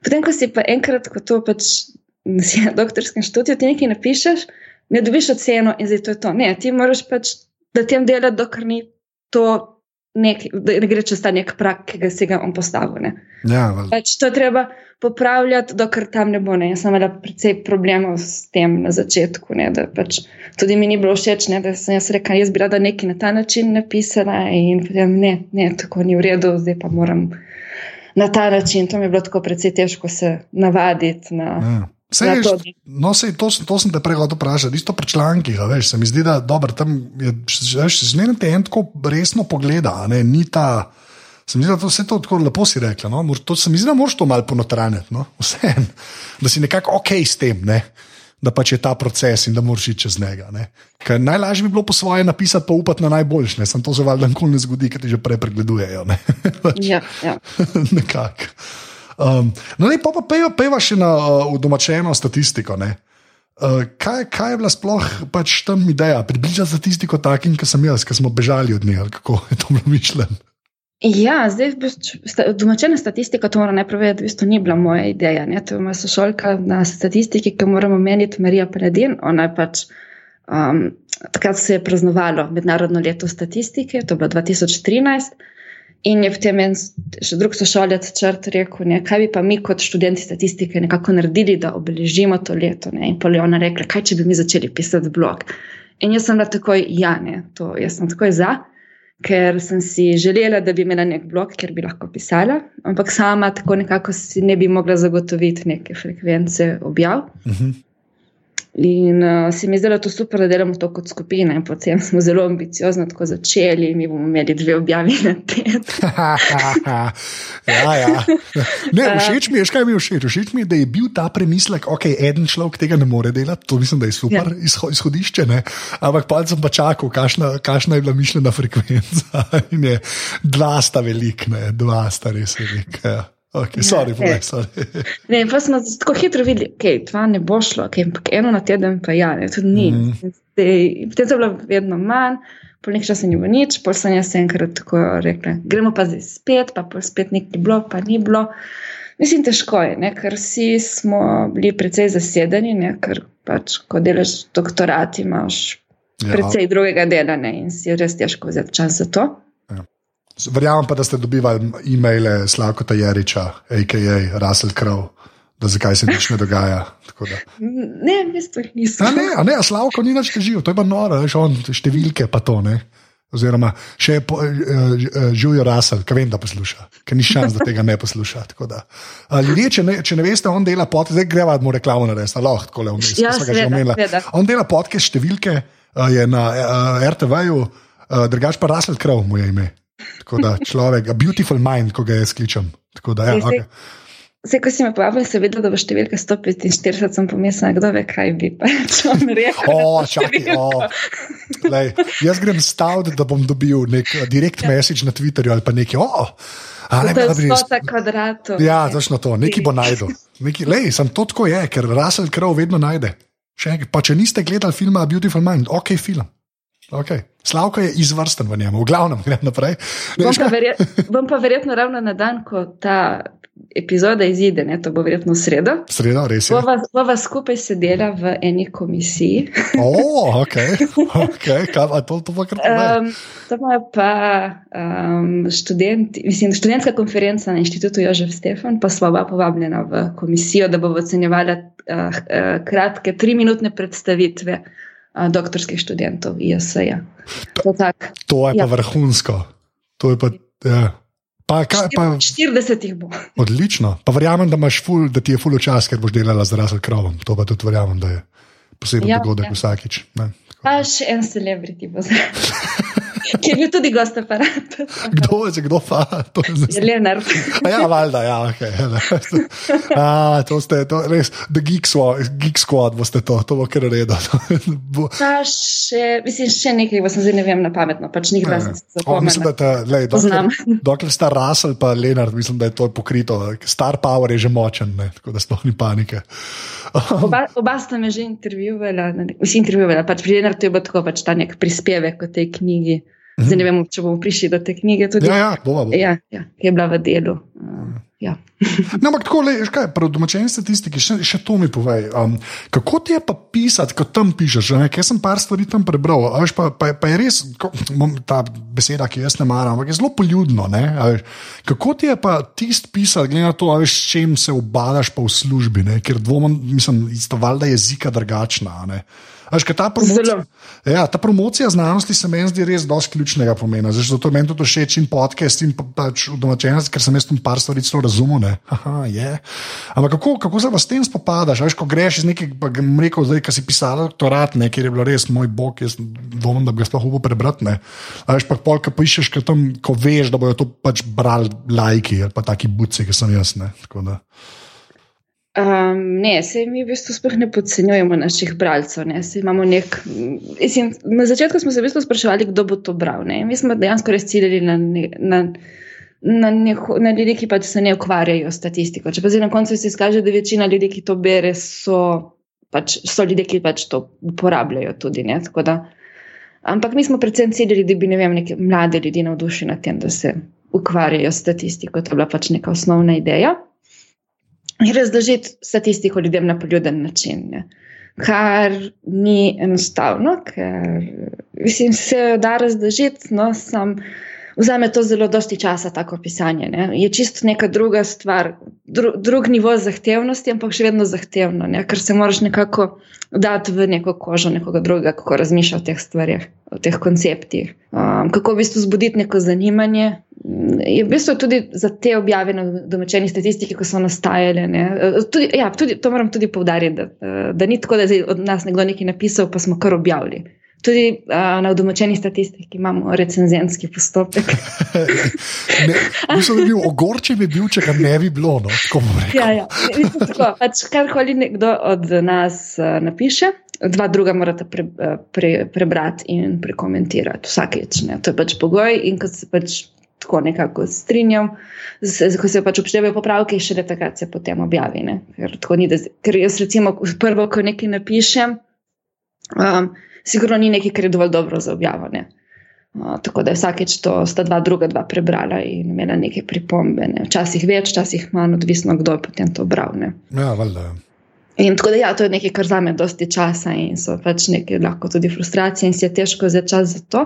Potem, ko si pa enkrat, ko to pač na doktorskem študiju, ti nekaj napišeš, ne dobiš oceno in zdaj to je to. Ne, ti moraš pač da tem delati, dokler ni to. Nek, da ne gre čez ta nek prak, ki ga si ga on postavil. Ja, pač to treba popravljati, dokler tam ne bo. Ne. Jaz sem imela precej problemov s tem na začetku. Ne, pač tudi mi ni bilo všeč, ne, da sem jaz rekla, jaz bi rada nekaj na ta način napisala in potem ne, ne, tako ni v redu, zdaj pa moram na ta način. To mi je bilo tako precej težko se navaditi. Na, ja. Sej, to. No, sej, to, to sem te prej hotel vprašati, isto pri člankih. Veš, se mi zdi, da dobro, tam je zmerno te en tako resno pogleda. Ne, ni ta, se mi zdi, da to vse to tako lepo si rekla. No, to se mi zdi, da moraš to malo ponotraniti. No, da si nekako ok s tem. Ne da pač je ta proces in da moraš iti čez njega. Najlažje bi bilo po svoje napisati, pa upati na najboljše, sem to zavali, da nikoli ne zgodi, ker ti že prej pregledujejo. pač, ja, ja. Nekako. Um, no, ne, pa pa pejo, peva še na uh, domačeno statistiko. Ne? Uh, kaj, kaj je bila sploh pač tam ideja, približati statistiko takim, kot sem jaz, ki smo bežali od nje, kako je to bilo mišljeno? Ja, zdaj domačena statistika, to moram najprej povedati, v bistvu ni bila moja ideja. Ne? To je moja sošolka na statistiki, ki moramo meniti, Marija Paladin. Ona je pač um, takrat se je praznovalo mednarodno leto statistike, to je bilo 2013. In je potem en še drug sošolec črt rekel, ne, kaj bi pa mi kot študenti statistike nekako naredili, da obeležimo to leto. Ne. In pol je ona rekla, kaj če bi mi začeli pisati blog. In jaz sem bila takoj, ja, ne, to jaz sem takoj za, ker sem si želela, da bi imela nek blog, kjer bi lahko pisala, ampak sama tako nekako si ne bi mogla zagotoviti neke frekvence objav. Uh mhm. -huh. In uh, se mi je zdelo to super, da delamo to kot skupina. In potem smo zelo ambiciozno tako začeli, mi bomo imeli dve objavi na teden. ja, ja. Ne, všeč mi je, kaj mi je všeč. Všeč mi je, da je bil ta premislek, ok, en človek tega ne more delati, to mislim, da je super ja. izhodišče. Ne? Ampak pa sem pa čakal, kakšna je bila mišljena frekvenca. Je dva sta velik, ne? dva sta res velik. Ja. Okay, sorry, ja, povej, sorry. ne, pa smo tako hitro videli, da okay, dva ne bo šlo, okay, ampak eno na teden pa ja, ne, tudi ni. Mm -hmm. Potem je bilo vedno manj, po nekaj časa ni bilo nič, pol sem jaz enkrat tako rekla, gremo pa zdaj spet, pa pol spet nekaj bilo, pa ni bilo. Mislim, težko je, ne, ker vsi smo bili precej zasedeni, ne, ker pač, ko delaš doktorat, imaš ja. precej drugega dela ne, in si res težko vzeti čas za to. Verjamem pa, da ste dobivali e-maile Slavka Tajeriča, a.k.a. Russell Crowe, da zakaj se nič ne dogaja. Ne, mislim, nisem. Ne, ne, a Slavko ni več živel, to je pa noro, veš, on številke pa to. Ne? Oziroma, še uh, uh, živijo Russell, ki vem, da posluša, ker ni šans, da tega ne posluša. Ljudje, če, če ne veste, on dela pot, zdaj greva, mu reklamo narediti, lahko tako le vmes. Ja, on dela potke številke, uh, je na uh, RTV-ju, uh, drugač pa Russell Crowe mu je ime. Tako da človek, a beautiful mind, ko ga jaz kličem. Da, ja, okay. Vse, ko si me povabil, se vedel, da bo številka 145, sem pomislil, kdo ve, kaj bi pač rekel. O, čakaj, o. Lej, jaz grem staviti, da bom dobil nek direkt ja. message na Twitterju ali pa nekaj. O, a ne, to je stota kvadratov. Ja, točno to, neki bo najdel. Neki, lej, sem to tako je, ker Russell Crowe vedno najde. Še pa če niste gledali filma Beautiful Mind, ok, film. Okay. Slavko je izvrsten v njemu, v glavnem, gre naprej. Bom pa, verjet, bom pa verjetno ravno na dan, ko ta epizoda izide, ne, to bo verjetno sredo. Sredo, res je. Bova, bova skupaj sedela v eni komisiji. O, oh, ok, ok, kaj to, to pa kar pomeni? Um, to pa je pa um, študent, mislim, študentska konferenca na inštitutu Jožef Stefan, pa sva oba povabljena v komisijo, da bo ocenjevala uh, uh, kratke triminutne predstavitve doktorskih študentov ISA. To, to je ja. pa vrhunsko. To je pa, ja. pa, kaj, pa, 40 jih bo. Odlično. Pa verjamem, da, ful, da ti je full čas, ker boš delala z rasel krovom. To pa tudi verjamem, da je poseben ja, dogodek ja. vsakič. Ne, pa še en celebrity bo zdaj. ki je bil tudi gost aparata. Kdo je, kdo pa? Je Leonard. ja, valjda, ja, ok. A, to ste, to res, The Geek Squad, Geek Squad boste to, to bo kar redo. pa še, mislim, še nekaj, sem zdaj ne vem na pametno, pač njih se zapomnil. Mislim, da te, lej, dokler, dokler sta Russell pa Leonard, mislim, da je to pokrito. Star Power je že močen, ne, tako da sploh ni panike. oba, oba sta me že intervjuvala, vsi intervjuvala, pač pri Leonardu je bilo tako, pač ta nek prispevek o tej knjigi. Zdaj ne vemo, če bomo prišli do te knjige. Tudi, ja, ja, bova, bova. Ja, ja, je bila v delu. Uh, ja. no, ampak tako, le, kaj, prav domačeni statistiki, še, še to mi povej. Um, kako ti je pa pisati, ko tam pišeš? Jaz sem par stvari tam prebral, veš, pa, pa, pa je res ko, ta beseda, ki jaz ne maram, ampak je zelo poljudno. Kako ti je pa tisti pisati, glede na to, veš, s čim se obadaš pa v službi, ne? ker dvomim, mislim, isto valjda jezika drugačna. Až, ta, promocija, ja, ta promocija znanosti se meni zdi res dosti ključnega pomena. Zato je meni tudi všeč in podcast in pač v domačenosti, ker sem jaz tam par stvari zelo razumel. Ampak kako, kako se pa s tem spopadaš? Až, ko greš iz nekega, pa grem rekel, zdaj, ki si pisal doktorat, ne, kjer je bilo res moj bog, jaz dvomim, da bi ga sploh upal prebrati. Až pa pol, ki pišeš, tam, ko veš, da bojo to pač brali lajki ali pa taki buci, ki sem jaz. Ne, Um, ne, se mi v bistvu sploh ne podcenjujemo naših bralcev. Nek, mislim, na začetku smo se v bistvu spraševali, kdo bo to bral. Ne? Mi smo dejansko res ciljali na, na, na, na ljudi, ki pa se ne ukvarjajo s statistiko. Če pa zdaj na koncu se izkaže, da večina ljudi, ki to bere, so pač so ljudje, ki pač to uporabljajo tudi. Da, ampak mi smo predvsem ciljali, da bi vem, neke mlade ljudi navdušili nad tem, da se ukvarjajo s statistiko. To je bila pač neka osnovna ideja. In razložiti statistiko ljudem na poljuden način. Ne. Kar ni enostavno, ker mislim, se da razložiti, no, sam vzame to zelo dosti časa, tako pisanje. Ne? Je čisto neka druga stvar, dru, drug nivo zahtevnosti, ampak še vedno zahtevno, ne? ker se moraš nekako dati v neko kožo nekoga drugega, kako razmišlja o teh stvarih, o teh konceptih. Um, kako v bistvu zbuditi neko zanimanje. Je v bistvu tudi za te objave na domačeni statistiki, ko so nastajale. Tudi, ja, tudi, to moram tudi povdariti, da, da ni tako, da je od nas nekdo nekaj napisal, pa smo kar objavili. Tudi uh, na domačeni statistiki imamo recenzentski postopek. Mislim, da bi bil ogorčen, bi bil, če ga ne bi bilo. No, ja, ja. pač, karkoli nekdo od nas uh, napiše, dva druga morata pre, pre, prebrati in prekomentirati vsakeč. Ne. To je pač pogoj. In ko se pač tako nekako strinjam, ko se pač upoštevajo popravke, še le takrat se potem objavi. Ker, ni, da, ker jaz, recimo, prvo, ko nekaj napišem. Um, sigurno ni nekaj, kar je dovolj dobro za objavljanje. Uh, tako da je vsakeč to sta dva, druga dva prebrala in imela neke pripombe. Ne. Včasih več, včasih manj, odvisno kdo je potem to bral. Ne. Ja, valjda. In tako da ja, to je nekaj, kar zame dosti časa in so pač neke lahko tudi frustracije in si je težko vzeti čas za to.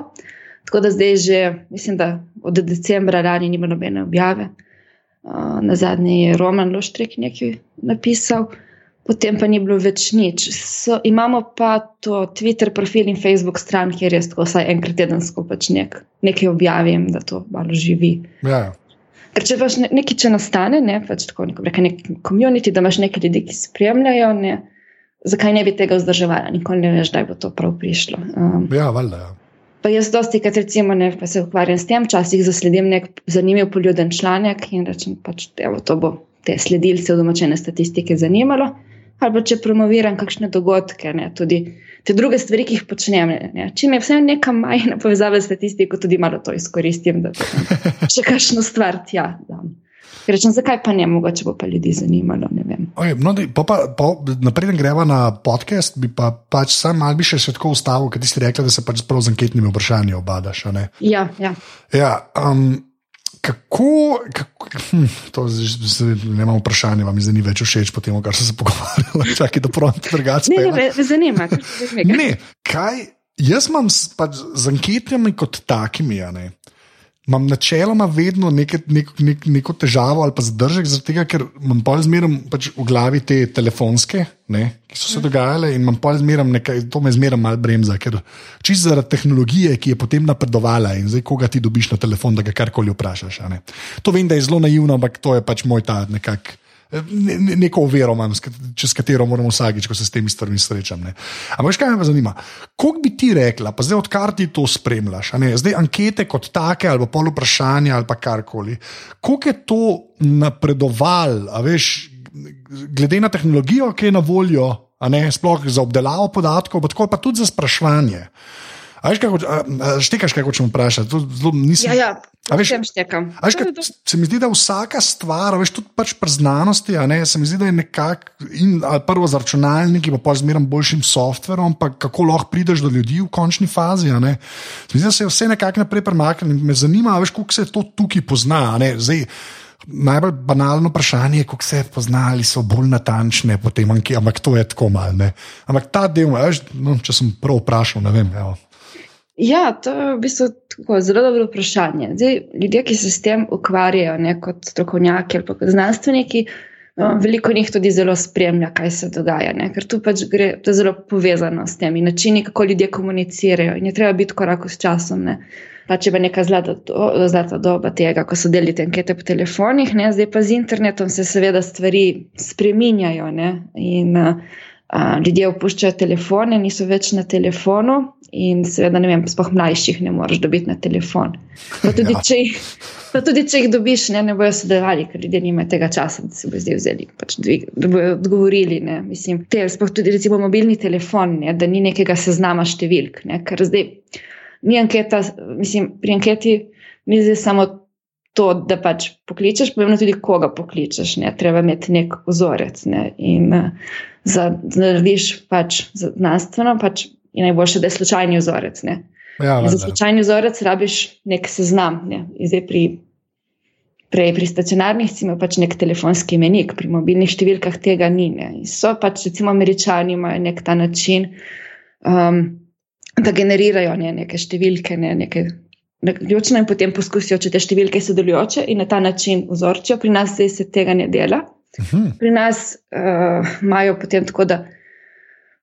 Tako da zdaj že, mislim, da od decembra lani nima nobene objave. Uh, na zadnji je Roman Loštrik nekaj napisal potem pa ni bilo več nič. So, imamo pa to Twitter profil in Facebook stran, kjer jaz tako vsaj enkrat tedensko pač nek, nekaj objavim, da to malo živi. Ja. Ker če pač nekaj če nastane, ne, pač tako neko, reka, nek komunity, da imaš nekaj ljudi, ki spremljajo, ne, zakaj ne bi tega vzdrževali, nikoli ne veš, da bo to prav prišlo. Um, ja, valjda. Ja. Pa jaz dosti, kad recimo ne, pa se ukvarjam s tem, včasih zasledim nek zanimiv poljuden članek in rečem pač, evo, to bo te sledilce domačene statistike zanimalo ali pa če promoviram kakšne dogodke, ne, tudi te druge stvari, ki jih počnem. Ne. Če mi je vse nekaj majhna povezava s statistiko, tudi malo to izkoristim, da še kakšno stvar tja dam. Rečem, zakaj pa ne, mogoče bo pa ljudi zanimalo. Okay, no, pa, pa, pa, naprej gremo na podcast, bi pa pač sam malo bi še tako ustavil, ker ti si rekel, da se pač prav z anketnimi vprašanji obadaš. Ja, ja. ja um, kako, kako hm, to ne imamo vprašanja, vam zdaj ni več všeč po tem, kar sem se pogovarjal, čakaj, da prvo drugače. Ne, ne, me zanima. Ne, kaj, jaz imam pač z anketami kot takimi, ja ne imam načeloma vedno neke, nek, nek, neko težavo ali pa zadržek, tega, ker imam pol zmeraj pač v glavi te telefonske, ne, ki so se mhm. dogajale in imam pol zmeraj nekaj, to me zmeraj malo bremza, ker čisto zaradi tehnologije, ki je potem napredovala in zdaj koga ti dobiš na telefon, da ga karkoli vprašaš. To vem, da je zelo naivno, ampak to je pač moj ta nekakšen ne, neko oviro imam, čez katero moram vsakič, ko se s temi stvarmi srečam. Ne. Ampak, kaj me zanima, koliko bi ti rekla, pa zdaj odkar ti to spremljaš, zdaj ankete kot take, ali pa vprašanja, ali pa karkoli, koliko je to napredoval, veš, glede na tehnologijo, ki je na voljo, ne, sploh za obdelavo podatkov, pa, pa tudi za spraševanje. Štekaš, kaj hočeš vprašati? Nisem... Ja, ja. A veš, štekam. A veš, kaj, se mi zdi, da vsaka stvar, veš, tudi pač pri znanosti, ne, se mi zdi, da je nekako prvo z računalniki, pa pa z merom boljšim softverom, pa kako lahko prideš do ljudi v končni fazi. Se mi zdi, da se je vse nekako naprej premaknilo in me zanima, veš, kako se to tukaj pozna. Zdaj, najbolj banalno vprašanje je, kako se poznali, so bolj natančne, potem, ampak to je tako malo. Ampak ta del, veš, no, če sem prav vprašal, ne vem. Evo. Ja, to je v bistvu tako, zelo dobro vprašanje. Zdaj, ljudje, ki se s tem ukvarjajo, ne kot strokovnjaki ali kot znanstveniki, no, veliko njih tudi zelo spremlja, kaj se dogaja. Ne? Ker tu pač gre, to zelo povezano s temi načini, kako ljudje komunicirajo in je treba biti korak s časom. Ne? Pa če bo neka zlata, do, zlata doba tega, ko so delili te ankete po telefonih, ne? zdaj pa z internetom se seveda stvari spreminjajo. Ne? In uh, ljudje opuščajo telefone, niso več na telefonu. In seveda, ne vem, spoh mlajših ne moreš dobiti na telefon. Pa tudi, ja. če, jih, pa tudi če jih dobiš, ne, ne bojo sodelovali, ker ljudje nimajo tega časa, da se bo zdaj vzeli, pač dvig, da bojo odgovorili. Ne. Mislim, te, spoh tudi recimo mobilni telefon, ne, da ni nekega seznama številk. Ne, ker zdaj ni anketa, mislim, pri anketi ni zdaj samo to, da pač pokličeš, pomembno tudi, koga pokličeš. Ne? Treba imeti nek vzorec. Ne? In uh, za, da narediš pač znanstveno, pač je najboljše, da je slučajni vzorec. Ja, za slučajni vzorec rabiš nek seznam. Ne? Zdaj pri, prej pri stacionarnih si imel pač nek telefonski menik, pri mobilnih številkah tega ni. Ne? So pač, recimo, američani imajo nek ta način. Um, Da generirajo ne, neke številke, ne, neke ključne in potem poskusijo, če te številke so delujoče in na ta način vzorčijo. Pri nas se tega ne dela. Uh mhm. -huh. Pri nas uh, imajo potem tako, da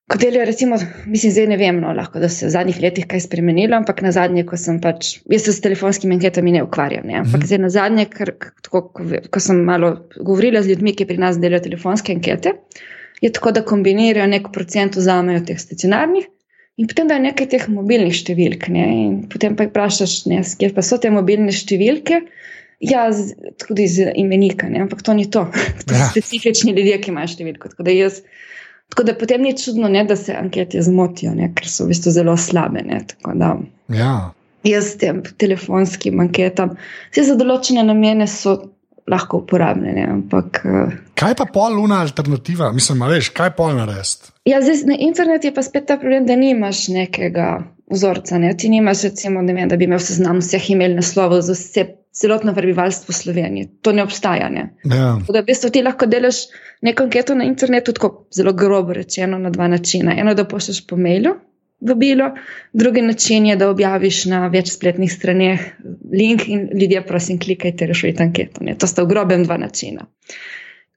kot delijo, recimo, mislim, zdaj ne vem, no, lahko da se v zadnjih letih kaj spremenilo, ampak na zadnje, ko sem pač, jaz se s telefonskimi anketami ne ukvarjam, ne, ampak mhm. -huh. zdaj na zadnje, ker, tako, ko, ko sem malo govorila z ljudmi, ki pri nas delajo telefonske ankete, je tako, da kombinirajo nek procent, vzamejo teh stacionarnih. In potem da je nekaj teh mobilnih številk, ne? in potem pa jih vprašaš, kje pa so te mobilne številke. Ja, z, tudi z imenika, ne? ampak to ni to. To so ja. specifični ljudje, ki imajo številko. Tako da, jaz, tako da potem ni čudno, ne, da se ankete zmotijo, ne? ker so v bistvu zelo slabe. Da, ja. Jaz tem telefonskim anketam, vse za določene namene so lahko uporabljene. Ampak, uh, kaj pa poluna alternativa? Mislim, veš, kaj pol narediti? Ja, zdaj, na internetu je pa spet ta problem, da nimaš nekega vzorca. Ne? Ti nimaš, recimo, ne vem, da bi imel seznam vseh imel naslovov za vse. Celotno prebivalstvo Slovenije, to ne obstaja. Ne? Ja. Da, v bistvu ti lahko delaš neko anketo na internetu, tako zelo grobo rečeno, na dva načina. Eno, da pošlješ po mailu, vabilo, drugi način je, da objaviš na več spletnih straneh link in ljudje, prosim, klikajte, rešujte anketo. Ne. To sta v grobem dva načina.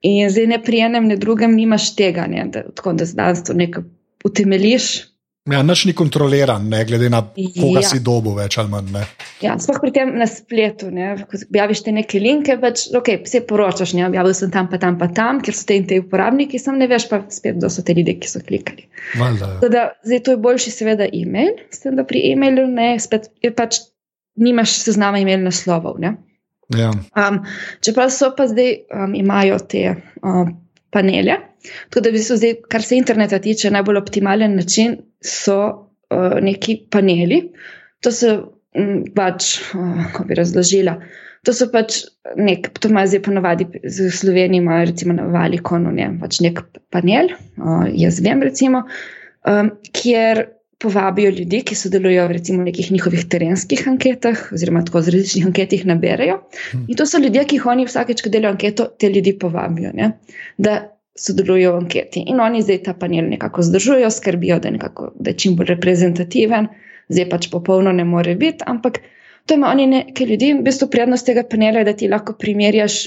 In zdaj ne pri enem, ne drugem nimaš tega, ne, da, tako da znanstvo nekaj utemeliš, Ja, nič ni kontroliran, ne glede na to, koga ja. si dobil, več ali manj. Ja, sploh pri tem na spletu. Ne, ko objaviš te neke linke, pač, okay, vse poročaš. Ne, objavil sem tam, pa tam, pa tam, ker so te in te uporabniki, sam ne veš pa spet, kdo so te ljudje, ki so klikali. Da, zdaj to je boljši, seveda, e-mail, s tem, da pri e-mailu ne, spet je pač nimaš seznama e-mail naslovov. Ja. Um, čeprav so pa zdaj um, imajo te um, panele. Tako da bi se zdaj, kar se interneta tiče, najbolj optimalen način so uh, neki paneli. To so um, pač, uh, kako bi razložila. To so pač nek, to ima zdaj ponovadi v Sloveniji, ima recimo na Valikonu, ne, pač nek panel, uh, jaz vem, recimo, um, kjer povabijo ljudi, ki sodelujo recimo, v nekih njihovih terenskih anketah, oziroma tako z različnih anketih naberajo. Hm. In to so ljudje, ki jih oni vsakeč, ko delajo anketo, te ljudi povabijo. Ne? Da sodelujo v anketi. In oni zdaj ta panel nekako zdržujejo, skrbijo, da je, nekako, da je čim bolj reprezentativen, zdaj pač popolno ne more biti, ampak to ima oni nekaj ljudi. V bistvu prednost tega panela je, da ti lahko primerjaš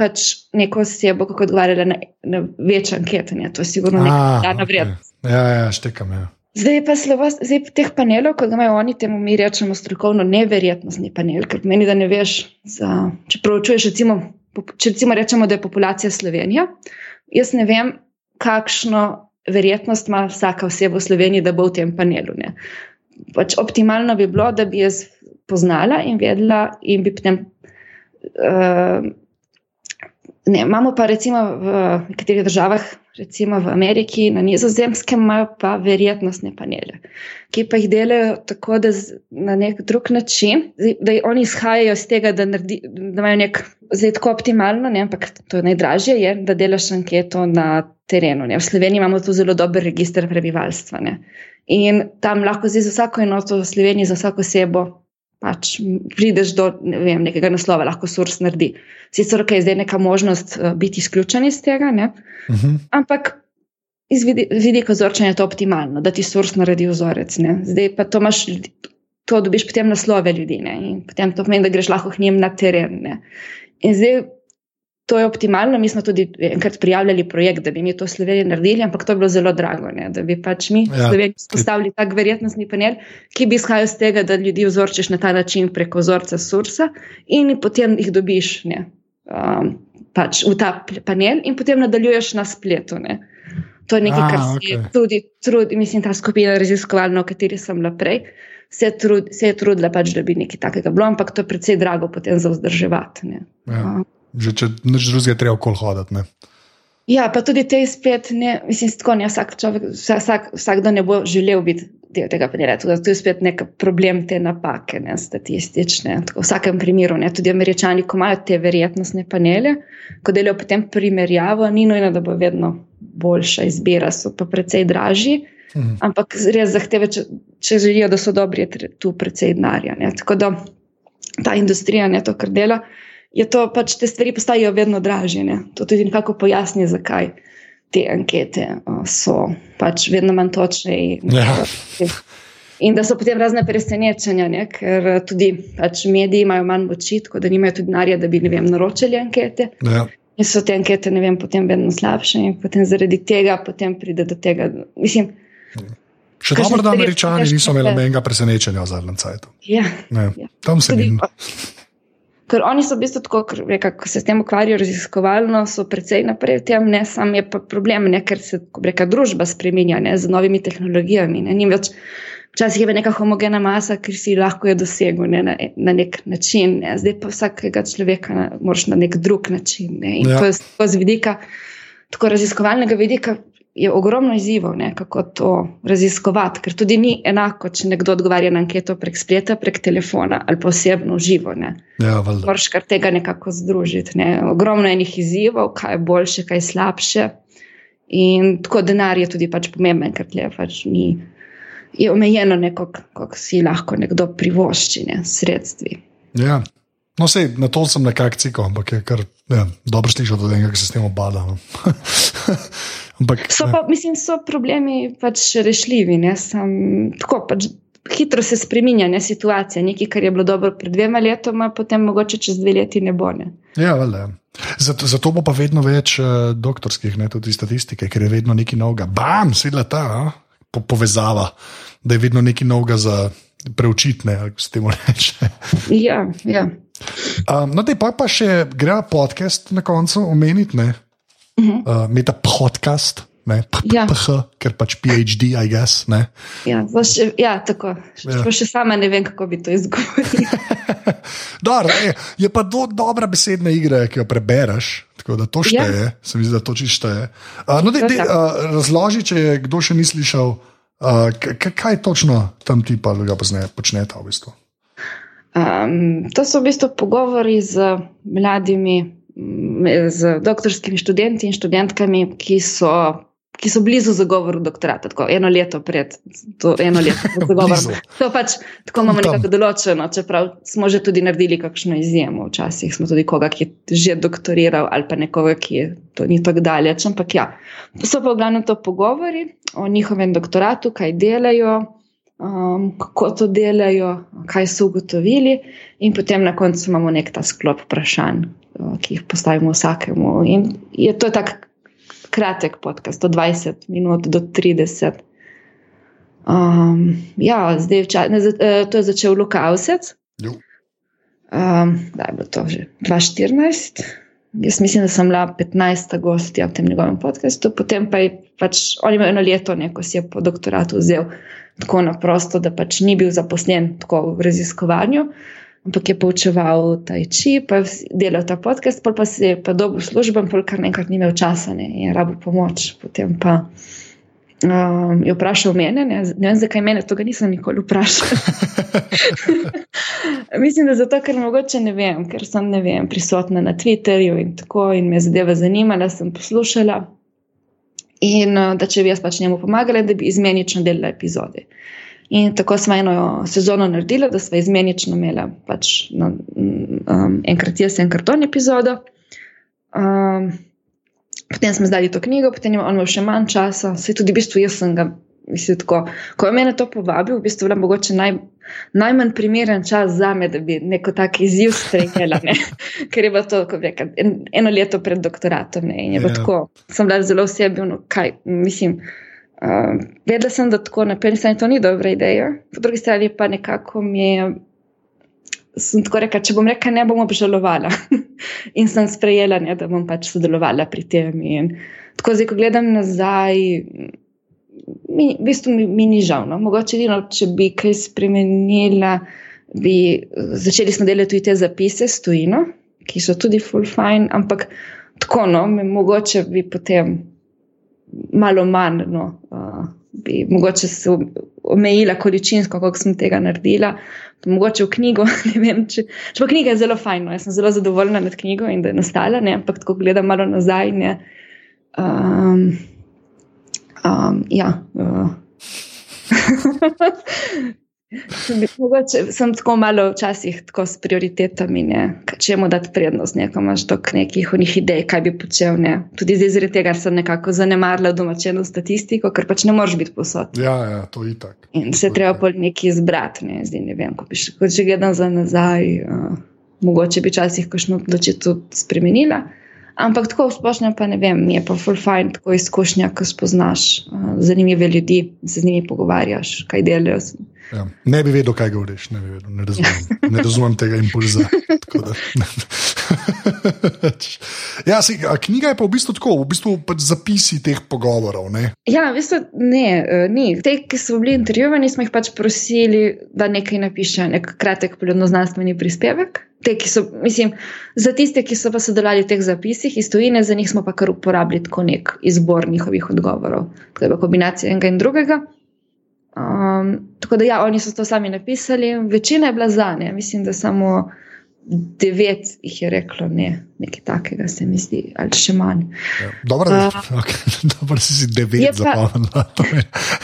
pač neko osebo, kako odgovarjala na, na večje ankete. Ne? To je sigurno nekaj dana vrednost. Okay. Ja, ja, štekam. Ja. Zdaj pa slovost, zdaj teh panelov, kot ga imajo oni, temu mi rečemo strokovno neverjetnostni panel, ker pomeni, da ne veš, za, če proučuješ, recimo, če recimo rečemo, da je populacija Slovenija, jaz ne vem, kakšno verjetnost ima vsaka oseba v Sloveniji, da bo v tem panelu. Pač optimalno bi bilo, da bi jaz poznala in vedela, in bi potem. Uh, ne, imamo pa recimo v nekaterih državah, recimo v Ameriki, na Nizozemskem, imajo pa verjetnostne panele, ki pa jih delajo tako, da na nek drug način, da oni izhajajo iz tega, da, naredi, da imajo nek zdaj tako optimalno, ne, ampak to je najdražje, je, da delaš anketo na terenu. Ne. V Sloveniji imamo tu zelo dober registr prebivalstva. Ne. In tam lahko zdaj za vsako enoto v Sloveniji, za vsako osebo, pač prideš do ne vem, nekega naslova, lahko surs naredi. Sicer okay, je zdaj neka možnost uh, biti izključen iz tega, uh mhm. -huh. ampak. Iz vidika vzorčanja je to optimalno, da ti surs naredi vzorec. Ne. Zdaj pa to imaš, to dobiš potem naslove ljudi ne. in potem to pomeni, da greš lahko k njim na teren. Ne. In zdaj to je optimalno. Mi smo tudi enkrat prijavljali projekt, da bi mi to v Sloveniji naredili, ampak to je bilo zelo drago, ne? da bi pač mi ja. Sloveniji postavili tak verjetnostni panel, ki bi izhajal iz tega, da ljudi vzorčiš na ta način preko vzorca sursa in potem jih dobiš ne? Um, pač v ta panel in potem nadaljuješ na spletu. Ne? To je nekaj, kar se okay. tudi trudi, mislim, ta skupina raziskovalna, o kateri sem bila prej se, trud, se je trudila, pač, da bi nekaj takega bilo, ampak to je precej drago potem za vzdrževati. Ja. Že če nič drugega, treba okol hoditi. Ne? Ja, pa tudi te spet, ne, mislim, tako ne, vsak človek, vsak, vsakdo ne bo želel biti del tega panela. To je spet nek problem te napake, ne, statistične. Tako v vsakem primeru, ne, tudi američani, ko imajo te verjetnostne panele, ko delajo potem primerjavo, ni nujno, da bo vedno boljša izbira, so pa precej dražji. Mhm. Ampak res zahteve, če, če želijo, da so dobri, je tu precej denarja. Tako da ta industrija, ne to, kar dela, je to pač te stvari postajajo vedno dražje. Ne. To tudi nekako pojasni, zakaj te ankete uh, so pač vedno manj točne. In, ja. in da so potem razne presenečenja, ne? ker tudi pač mediji imajo manj moči, tako da nimajo tudi denarja, da bi vem, naročili ankete. Ja. In so te ankete vem, potem vedno slabše, in potem zaradi tega potem pride do tega. Mislim, Še dobro, da američani niso imeli nobenega presenečenja v zadnjem času. Ja, ja. Tam se jim. Ker oni so v bistvu tako, ko se s tem ukvarjajo raziskovalno, so precej naprej v tem, ne sam je pa problem, ne, ker se reka, družba spremenja ne, z novimi tehnologijami. Ne, več, včasih je neka homogena masa, ki si lahko je dosegel ne, na, na nek način, ne, zdaj pa vsakega človeka na, moraš na nek drug način. Ne, in ja. to je z vidika, tako raziskovalnega vidika, je ogromno izzivov, ne, kako to raziskovati, ker tudi ni enako, če nekdo odgovarja na anketo prek spleta, prek telefona ali posebno živo. Ja, Moraš kar tega nekako združiti. Ne. Ogromno enih izzivov, kaj je boljše, kaj je slabše. In tako denar je tudi pač pomemben, ker tle pač ni. Je omejeno, kako si lahko nekdo privošči ne, sredstvi. Ja, no, sej, na to sem nekako cikal, ampak je kar ja, dobro slišati od enega, ki se s tem obada. No. Ampak, so pa, mislim, so problemi pač rešljivi. Sam, tako, pač, hitro se spremenja ne, situacija. Nekaj, kar je bilo dobro pred dvema letoma, potem mogoče čez dve leti ne bo. Ne. Ja, vele. Zato, zato bo pa vedno več uh, doktorskih, ne tudi statistike, ker je vedno nekaj novega. Bam, svedla ta po, povezava, da je vedno nekaj novega za preučitne, ali se temu reče. ja, ja. Um, no, da pa, pa še gre podcast na koncu omeniti. Uh -huh. uh, Meta podcast, ne, ja. ker pač PhD, I guess. Ja, še, ja, tako. Ja. Še sama ne vem, kako bi to izgovoril. Dar, je, je pa do, dobra besedna igra, ki jo prebereš. Tako da to šteje, ja. se mi zdi, da to čisto je. Uh, no, de, de, uh, razloži, če je kdo še ni slišal, uh, kaj točno tam ti pa ga počnete v bistvu. Um, to so v bistvu pogovori z mladimi z doktorskimi študenti in študentkami, ki so, ki so blizu zagovoru doktorata, tako eno leto pred to eno leto zagovorom. To pač tako imamo nekako določeno, čeprav smo že tudi naredili kakšno izjemo. Včasih smo tudi koga, ki je že doktoriral ali pa nekoga, ki je to ni tako daleč. Ampak ja, so pa v glavnem to pogovori o njihovem doktoratu, kaj delajo. Um, kako to delajo, kaj so ugotovili, in potem na koncu imamo nek ta sklop vprašanj, Eh, ki jih postavimo vsakemu. In je to tako kratek podcast, od 20 minut do 30. Um, ja, zdaj vča, ne, eh, to je začel Luka Avsec. Um, da je bilo to že 2014. Jaz mislim, da sem bila 15. gostja v tem njegovem podkastu, potem pa je pač on imel eno leto, ko si je po doktoratu vzel tako na prosto, da pač ni bil zaposlen tako v raziskovanju ampak je poučeval taj či, pa je delal ta podcast, pa, pa se je pa dobil službo, pa kar nekaj ni imel časa ne, in je rabo pomoč. Potem pa um, je vprašal mene, ne, ne vem zakaj mene, to ga nisem nikoli vprašal. Mislim, da zato, ker mogoče ne vem, ker sem ne vem, prisotna na Twitterju in tako in me zadeva zanimala, sem poslušala. In uh, da če bi jaz pač njemu pomagala, da bi izmenično delala epizode. In tako smo eno sezono naredili, da smo izmenično imeli pač, no, um, enkrat jaz, enkrat on epizodo. Um, potem smo zdali to knjigo, potem imamo imel še manj časa, se tudi v bistvu jaz sem ga. Mislim, tako, ko je mene to povabil, v bistvu je mogoče naj, najmanj primeren čas za me, da bi neko tak izziv sprejela. Ker je bilo to reka, en, eno leto pred doktoratom. Ne, in je bilo yeah. Ja. tako, sem bila zelo osebna, kaj mislim. Uh, vedela sem, da tako na eni strani to ni dobra ideja, po drugi strani pa nekako mi je, sem tako rekla, če bom rekla, ne bom obžalovala. in sem sprejela, ne, da bom pač sodelovala pri tem. In tako zdaj, ko gledam nazaj, mi, v bistvu mi, mi ni žal. No? Mogoče edino, če bi kaj spremenila, bi začeli smo delati tudi te zapise s tujino, ki so tudi full fine, ampak tako, no, mogoče bi potem malo manj, no, uh, bi mogoče se omejila količinsko, koliko sem tega naredila. Mogoče v knjigo, vem, če, če pa knjiga je zelo fajna, no, jaz sem zelo zadovoljna nad knjigo in da je nastala, ne, ampak ko gledam malo nazaj, ne, um, um, ja. Uh. Mogoče sem tako malo včasih tako s prioritetami, ne, če mu dati prednost, neko imaš toliko nekih unih idej, kaj bi počel. Ne. Tudi zdaj zaradi tega sem nekako zanemarila domačeno statistiko, ker pač ne moreš biti posod. Ja, ja, to je tako. In se treba pol nekaj izbrati, ne, zdaj ne vem, ko bi še, ko če gledam za nazaj, uh, mogoče bi včasih kakšno odločitev spremenila. Ampak tako v splošnem pa ne vem, mi je pa full fine tako izkušnja, ko spoznaš uh, zanimive ljudi se z njimi pogovarjaš, kaj delajo. Ja, ne bi vedel, kaj govoriš, ne, vedel, ne, razumem, ne razumem tega impulza. ja, si, knjiga je pa v bistvu tako, v bistvu pač zapisi teh pogovorov. Ne? Ja, v bistvu ne, e, ni. Te, ki so bili intervjuvani, smo jih pač prosili, da nekaj napišejo, nek kratek, poljudno znanstveni prispevek. Te, so, mislim, za tiste, ki so pa sodelovali v teh zapisih iz tujine, za njih smo pa kar uporabili kot nek izbor njihovih odgovorov. To je pa kombinacija enega in drugega. Um, tako da, ja, oni so to sami napisali, večina je bila za ne, mislim, da samo devet jih je reklo ne, nekaj takega, se mi zdi, ali še manj. Ja, dobro, da uh, okay. si si devet zapomnil.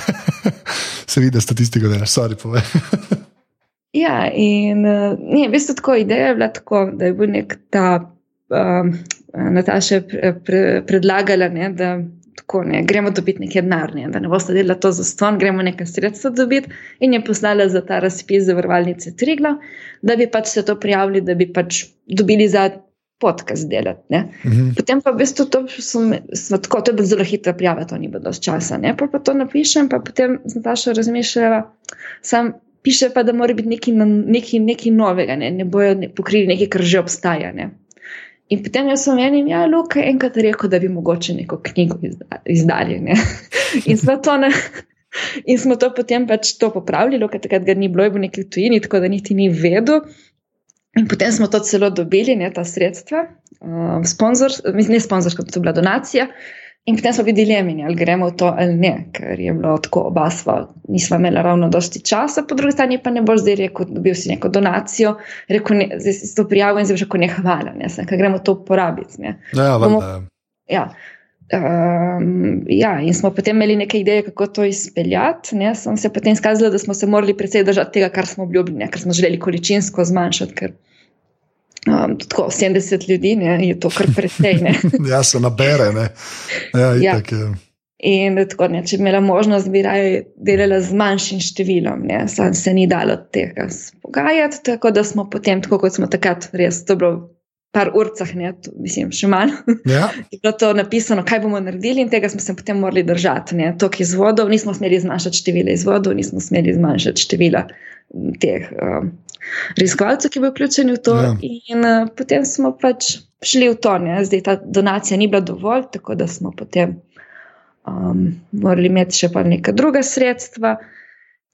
se vidi, da statistiko delaš, sorry, povej. ja, in uh, ne, veste, tako ideja je bila tako, da je bil nek ta. Um, Nataša je pre, predlagala, ne, da tako, ne, gremo dobiti nekaj denarja, da ne boste delali to za ston, gremo nekaj sredstva dobiti. In je poslala za ta razpis za vrvalnice Trigla, da bi pač se to prijavili, da bi pač dobili za podcast delati. -hmm. Potem pa v bistvu to, sem, tako, to je bilo zelo hitra prijava, to ni bilo dosti časa. Ne? Pa, pa to napišem, pa potem z Natašo razmišljala, sam piše pa, da mora biti nekaj, nekaj, nekaj novega, ne, ne bojo ne, pokrili nekaj, kar že obstaja. Ne? In potem jaz sem enim, ja, Luka, enkrat rekel, da bi mogoče neko knjigo izdali. In smo, to ne, in smo to potem pač to popravili, Luka, takrat ga ni bilo, je bil nekaj tujini, tako da niti ni vedel. In potem smo to celo dobili, ne ta sredstva, uh, sponsor, ne sponzorska, to je bila donacija. In potem smo bili dilemi, ali gremo v to ali ne, ker je bilo tako oba sva, nisva imela ravno dosti časa, po drugi strani pa ne boš zdaj rekel, dobil si neko donacijo, rekel, ne, zdaj si to prijavil in zdaj že ko ne hvala, ne, sem, ker gremo to uporabiti. Ne. Ja, Bomo, ja. Um, ja, in smo potem imeli neke ideje, kako to izpeljati. Ne. Sem se potem izkazala, da smo se morali predvsej držati tega, kar smo obljubili, ker smo želeli količinsko zmanjšati. Ker, Um, tako 70 ljudi ne, je to kar precej. ja, se nabere. Ja, ja. Tak, ja. In tako, ne, če bi imela možnost, bi raje delala z manjšim številom, ne, sam se ni dalo tega spogajati. Tako da smo potem, tako kot smo takrat, res to bilo. Par urcah, ne, to, mislim, še manj. Ja. je bilo to napisano, kaj bomo naredili, in tega smo se potem morali držati. Tok izvodov, nismo smeli zmanjšati števila izvodov, nismo smeli zmanjšati števila teh. Um, raziskovalcev, ki bi vključeni v to. Ja. In uh, potem smo pač šli v to, ne? zdaj ta donacija ni bila dovolj, tako da smo potem um, morali imeti še pa neka druga sredstva.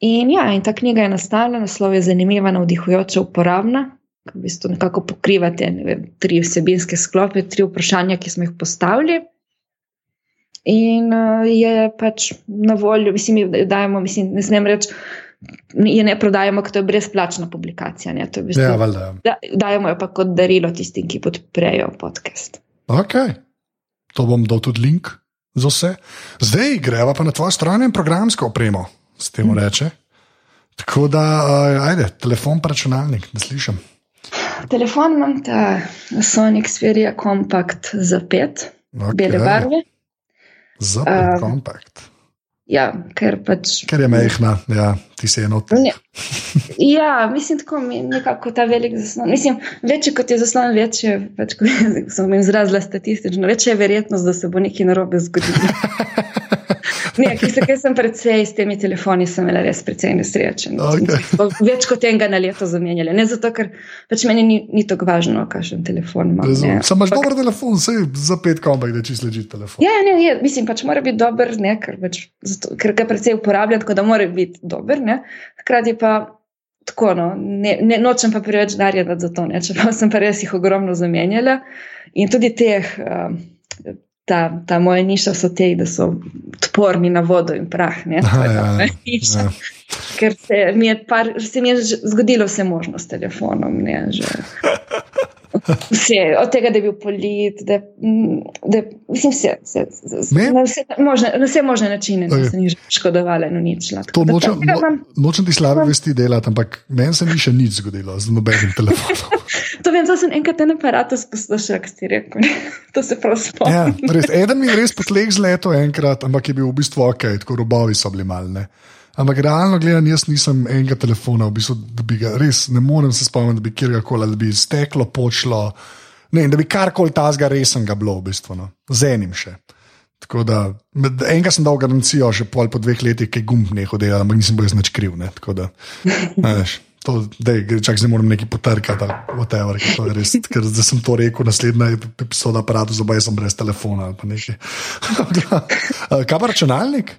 In ja, in ta knjiga je nastala, naslov je zanimiva, navdihujoča, uporabna. V bistvu nekako pokrivate ne vem, tri vsebinske sklope, tri vprašanja, ki smo jih postavili. In uh, je pač na voljo, mislim, da dajemo, mislim, ne smem reči, je ne prodajamo, ker to je brezplačna publikacija. Je v bistvu, ja, valda. Da, dajemo jo pa kot darilo tistim, ki podprejo podcast. Ok, to bom dal tudi link za vse. Zdaj greva pa na tvojo stran in programsko opremo, s tem hmm. reče. Tako da, uh, ajde, telefon pa računalnik, da slišim. Telefon imam ta Sonic Xperia Compact za pet, okay. bele barve. Za pet, um, kompakt. Ja, ker, pač, ker je mehna, ja, ti si eno od teh. Ja, mislim, tako mi je nekako ta velik zaslon. Mislim, večji kot je zaslon, večje, pač, kot sem jim izrazila statistično, večja je verjetnost, da se bo nekaj narobe zgodilo. Ne, ki se, sem predvsej s temi telefoni, sem imela res precej nesrečen. Okay. Več kot enega na leto zamenjali. Ne zato, ker pač meni ni, ni tako važno, kakšen telefon imam. Sam imaš dober telefon, vse za pet kompak, da čisto leži telefon. Ja, ne, je, mislim, pač mora biti dober, ne, ker, pač, zato, ker ga predvsej uporabljam, tako da mora biti dober. Hkrati pa. Tako, no, ne, ne, nočem pa preveč darjati za to, čeprav sem pa res jih ogromno zamenjala. In tudi teh, uh, ta, ta moja niša so te, da so odporni na vodo in prah. Ne, Aha, ja, ja. niša. Ker se mi je, par, se mi je zgodilo vse možno s telefonom. Ne, že. Vse, od tega, da je bil polit, da, da mislim, vse, vse, vse, na, vse možne, na vse možne načine, da Okej. se ni škodovala, no nič. To nočem, no, nočem ti slabe vesti delati, ampak meni se ni še nič zgodilo z nobenim telefonom. To vem, to sem enkrat en aparat poslušal, ki si rekel. to se prav Ja, spomnim. res, eden mi je res potleh z leto enkrat, ampak je bil v bistvu ok, tako robovi so bili malne. Ampak realno gledano, jaz nisem enega telefona, v bistvu, da bi ga res ne morem se spomniti, da bi kjerkoli, da bi steklo, počlo, ne, da bi karkoli tazga resnega bilo, v bistvu, no. z enim še. Tako da, enega sem dal garancijo, že pol po dveh letih, ki je gumb neho delal, ampak nisem bil jaz nič kriv. Ne, tako da, a veš, to, dej, čak zdaj moram nekaj potrkati, whatever, to je res, ker zdaj sem to rekel, naslednja epizoda aparatu, zdaj sem brez telefona ali pa nekaj. Kaj pa računalnik?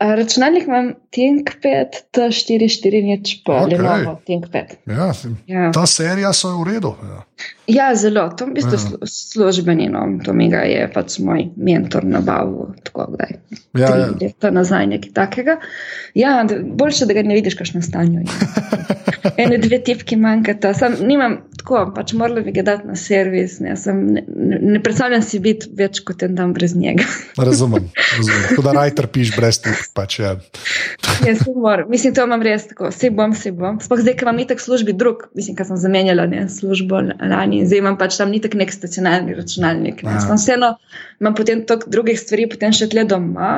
Računalnik imam ThinkPad T44 nič Okej. okay. Lenovo ThinkPad. Ja, Ja. ta serija so v redu. Ja. Ja, zelo. To je v bistvu Ja. slu- službeni, no. to mi ga je pač moj mentor nabavil, tako kdaj. Ja, tri ja. leta nazaj, nekaj takega. Ja, boljše, da ga ne vidiš, kakšno stanje je. Ene, dve tipki manjkata. Sam nimam tako, pač morala bi ga dati na servis. Ne, Sem, ne, ne, ne predstavljam si biti več kot en dan brez njega. Razumem. razumem. Tako da raj trpiš brez tega. Pač, ja. Jaz ne morem. Mislim, to imam res tako, vse bom, vse bom. Sploh zdaj, ker imam itak v službi drug, mislim, ker sem zamenjala ne, službo lani, zdaj imam pač tam nitak nek stacionarni računalnik. Ne. Ja. Sem Vseeno imam potem toliko drugih stvari, potem še tle doma.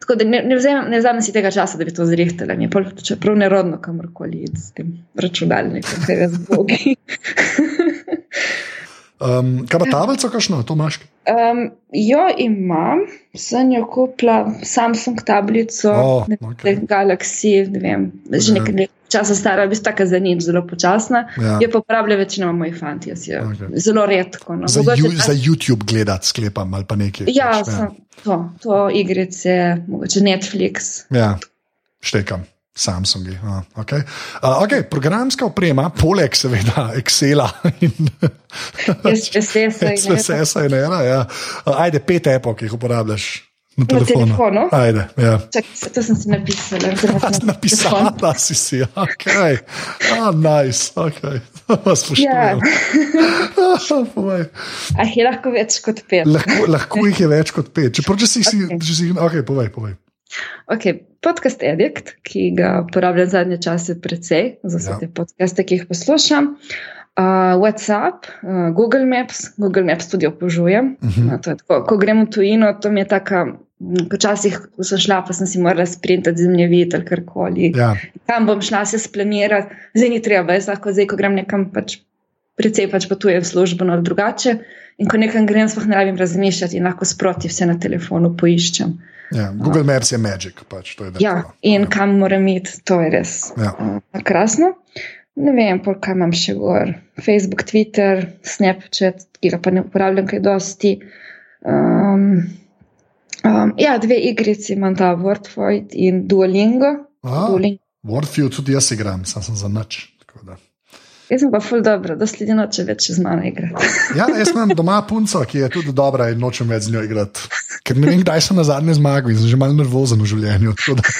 Tako da ne, ne, vzamem, ne vzamem si tega časa, da bi to zrihtala. Mi je čeprav nerodno kamorkoli iti s tem računalnikom, ker je zbogi. Um, kaj pa tablico, kakšno, to imaš? Um, jo imam, sem jo kupila Samsung tablico, O, ne okej. vem, Galaxy, ne vem, že Ja. nekaj let časa stara, v bistvu taka za nič, zelo počasna. Ja. Je pa uporabljajo večinoma moji fanti, jaz jo Okej. zelo redko. No. Za, Mogoče ju, ta- za YouTube gledati, sklepam ali pa nekaj. Ja, pač, sem, to, to igrice, mogoče Netflix. ja. štekam. Samsungi. A, okay. Uh, okay, programska oprema, poleg seveda Excela in SPSS-a in SPSS-a in ena. Ja. Uh, ajde, pet epok, ki jih uporabljaš na telefonu. telefonu? Ajde, ja. Čakaj, to sem si napisala. na Napisala si si, ok. Ah, nice, ok. Spoštujem. Povej. A je lahko več kot pet. lahko, lahko jih je več kot pet. Čeprav, če si, Okej. okay. če si, okay, povej, povej. Okay, podcast Edict, ki ga uporabljam zadnje čase precej, za vse Ja. te podcaste, ki jih poslušam. Uh, WhatsApp, uh, Google Maps, Google Maps tudi obožujem. Uh -huh. Uh, tako, ko grem v tujino, to mi je taka. mm, Včasih, sem šla, pa sem si morala sprintati zemljevid ali karkoli. Ja, Kam bom šla se splanirati, zdaj ni treba, jaz lahko zdaj, ko grem nekam, pač precej pač potujem službeno ali drugače. In ko nekam grem, sploh ne rabim razmišljati in lahko sproti vse na telefonu poiščem. ja. Google Maps je magic. Pač, to je Ja, dejstvo. in kam moram iti, to je res Ja. uh, krasno. Ne vem, pol kaj imam še gor. Facebook, Twitter, Snapchat, ki ga pa ne uporabljam kaj dosti. Um, um, ja, dve igrici imam, ta WordFoid in Duolingo. A, Duolingo. Wordfeud tudi jaz igram, sam sem za nič. tako da. Jaz sem pa ful dobro, da sledi noče več z mano igrati. Ja, jaz imam doma punco, ki je tudi dobra in nočem več z njo igrati. Ker ne vem, kdaj sem na zadnje zmagal in sem že malo nervozen v življenju. Da,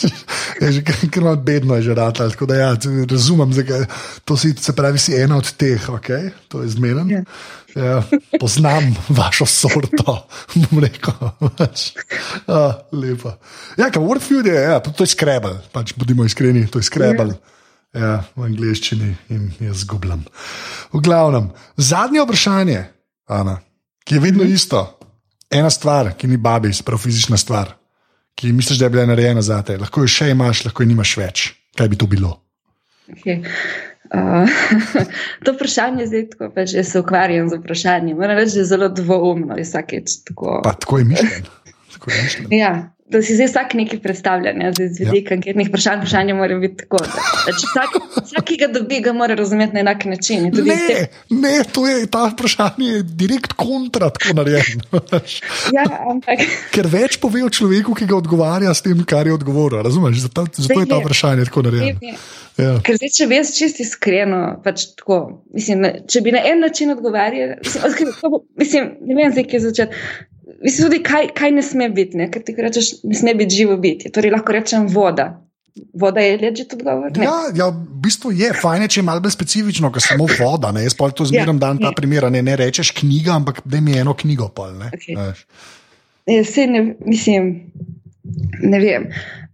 je že kar malo bedno je že rata. Tako da ja, razumem, zakaj. To si, se pravi, si ena od teh, okay? to je zmeren. Ja. Ja, poznam vašo sorto, bom rekel. Pač, ah, lepa. Ja, Wordfeud je, ja, to je skrebel, pač bodimo iskreni, to je skrebel. Ja, v angleščini in jaz zgubljam. V glavnem, zadnje vprašanje, Ana, ki je vedno isto. Ena stvar, ki ni babi, sprav fizična stvar, ki misliš, da je bila narejena za te. Lahko jo še imaš, lahko jo nimaš več. Kaj bi to bilo? Okay. Uh, to vprašanje je zdaj tako, pač jaz se ukvarjam z vprašanjem. Moram reči, da je zelo dvoumno vsakeč tako. Pa tako je mišljen. Tako je mišljen. Ja, da si zdaj vsak nekaj predstavlja, ne? zdaj z vidika anketnih vprašanj, vprašanje mora biti tako. Da, če vsak, vsak, ki ga dobi, ga mora razumeti na enak način. In tudi iz Ne, ne, to je ta vprašanje je direkt kontra tako narejeno. Ja, ampak Ker več pove o človeku, ki ga odgovarja s tem, kar je odgovoril. Razumeš? Zato, zato je ta je. vprašanje tako narejeno. ne, Ja. Ker zdaj, če bi jaz čisto iskreno, pač tako, mislim, če bi na en način odgovarjal, mislim, odkri- to bo- mislim, ne vem, zdaj, kje začeti. Mislim tudi, kaj, kaj ne sme biti, ne? ker ti rečeš, ne sme biti živo biti. Torej, lahko rečem voda. Voda je leži tudi odgovor. Ja, ja, v bistvu je fajn, če je malo bolj specifično, kot samo voda. Ne? Jaz pa to zmerno ja, dan ta primer. Ne, ne rečeš knjiga, ampak da mi je eno knjigo. Pol, ne? Okay. Ja, ne, mislim, ne vem.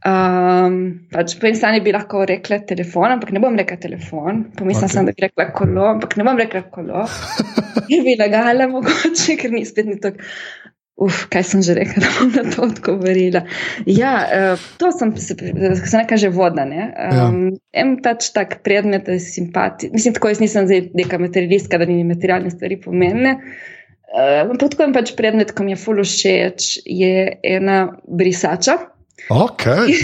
Um, pač po eni strani bi lahko rekla telefon, ampak ne bom rekla telefon. Pomislila okay. sem, da bi rekla kolo, ampak ne bom rekla kolo. Je bi lagala, mogoče, ker ni spet ni tako. Uf, kaj sem že rekla, da bom na to odgovorila. Ja, uh, to sem se, se kaže voda. Ne? Um, ja. En pač tak predmet, je simpatičen. Mislim, tako jaz nisem zdaj neka materialistka, da ni materialne stvari pomembne. Uh, tako je pač predmet, ko mi je fulo všeč, je ena brisača. Okay.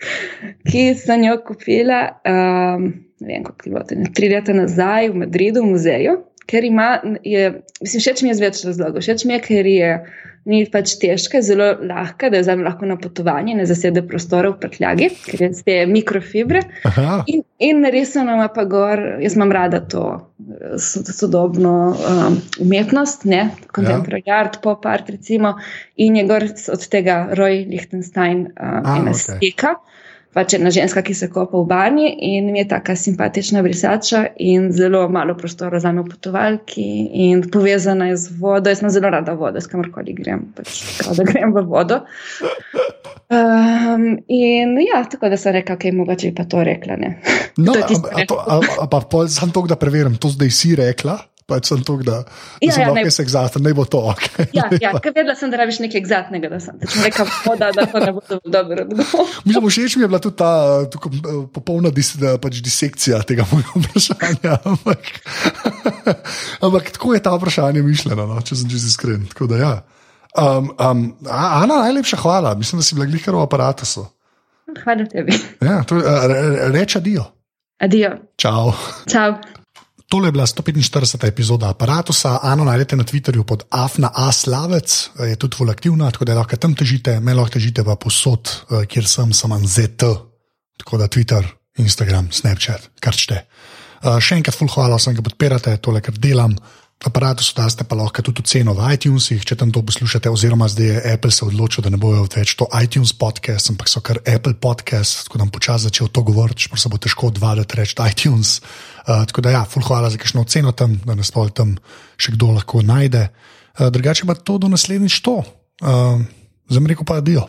Ki sem jo kupila, um, ne vem, kako je bilo, tri leta nazaj v Madridu, v muzeju, ker ima, je, mislim, všeč mi je z več razlogov. Všeč mi je, ker je ni pač težka, zelo lahka, da je zdaj lahko na potovanje, ne zasede prostora v prtljagi, ker je te mikrofibre. In, in resno ima pa gor, jaz imam rada to sodobno um, umetnost, ne, contemporary ja. art, pop art, recimo, in je gor od tega Roy Lichtenstein um, ah, ena okay. steka pač ena ženska, ki se kopa v banji in mi je tako simpatična brisača in zelo malo prostora za me v potovalki in povezana je z vodo. Jaz sem zelo rada vodo, s kamorkoli grem, pač da grem v vodo. Um, in ja, tako da sem rekla, ok, mogoče bi pa to rekla. No, pa pol sem to, da preverim, to zdaj si rekla pač sem to, da, da ja, sem ja, lahko res eksaktno, ne bo to. Okay. Ja, ja ker vedela sem, da rabiš nekaj eksaktnega, da sem rekel, da, da to ne bo dobro. Mislim, všeč mi je bila tudi ta tukaj, eh, popolna dis, pač disekcija tega mojega vprašanja. Ampak, ampak tako je ta vprašanje mišljeno, no, če sem že iskren. Ja. Um, um, Ana, najlepša hvala, mislim, da si bila glihar v aparatu. Hvala tebi. Ja, to, reč adijo. Adijo. Čau. Čau. Tole je bila 145. epizoda aparata. Ano najdete na Twitterju pod Afna Aslavec, je tudi bolj aktivna, tako da lahko tam težite, me lahko težite pa posod, eh, kjer sem, sem ZT, tako da Twitter, Instagram, Snapchat, kar čete. Eh, še enkrat, full hvala, da ga podpirate, tole, kar delam aparatu so daste pa lahko tudi ceno v iTunesih, če tam to poslušate, oziroma zdaj je Apple se odločil, da ne bojo več to iTunes podcast, ampak so kar Apple podcast, tako da bom počasi začel to govoriti, čeprav se bo težko odvaditi reči iTunes. Uh, tako da ja, full hvala za kakšno ceno tam, da nas pol tam še kdo lahko najde. Uh, drugače pa to do naslednjič to. Uh, Zdaj mi reko pa adijo.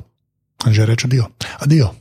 Že reče adijo. Adijo.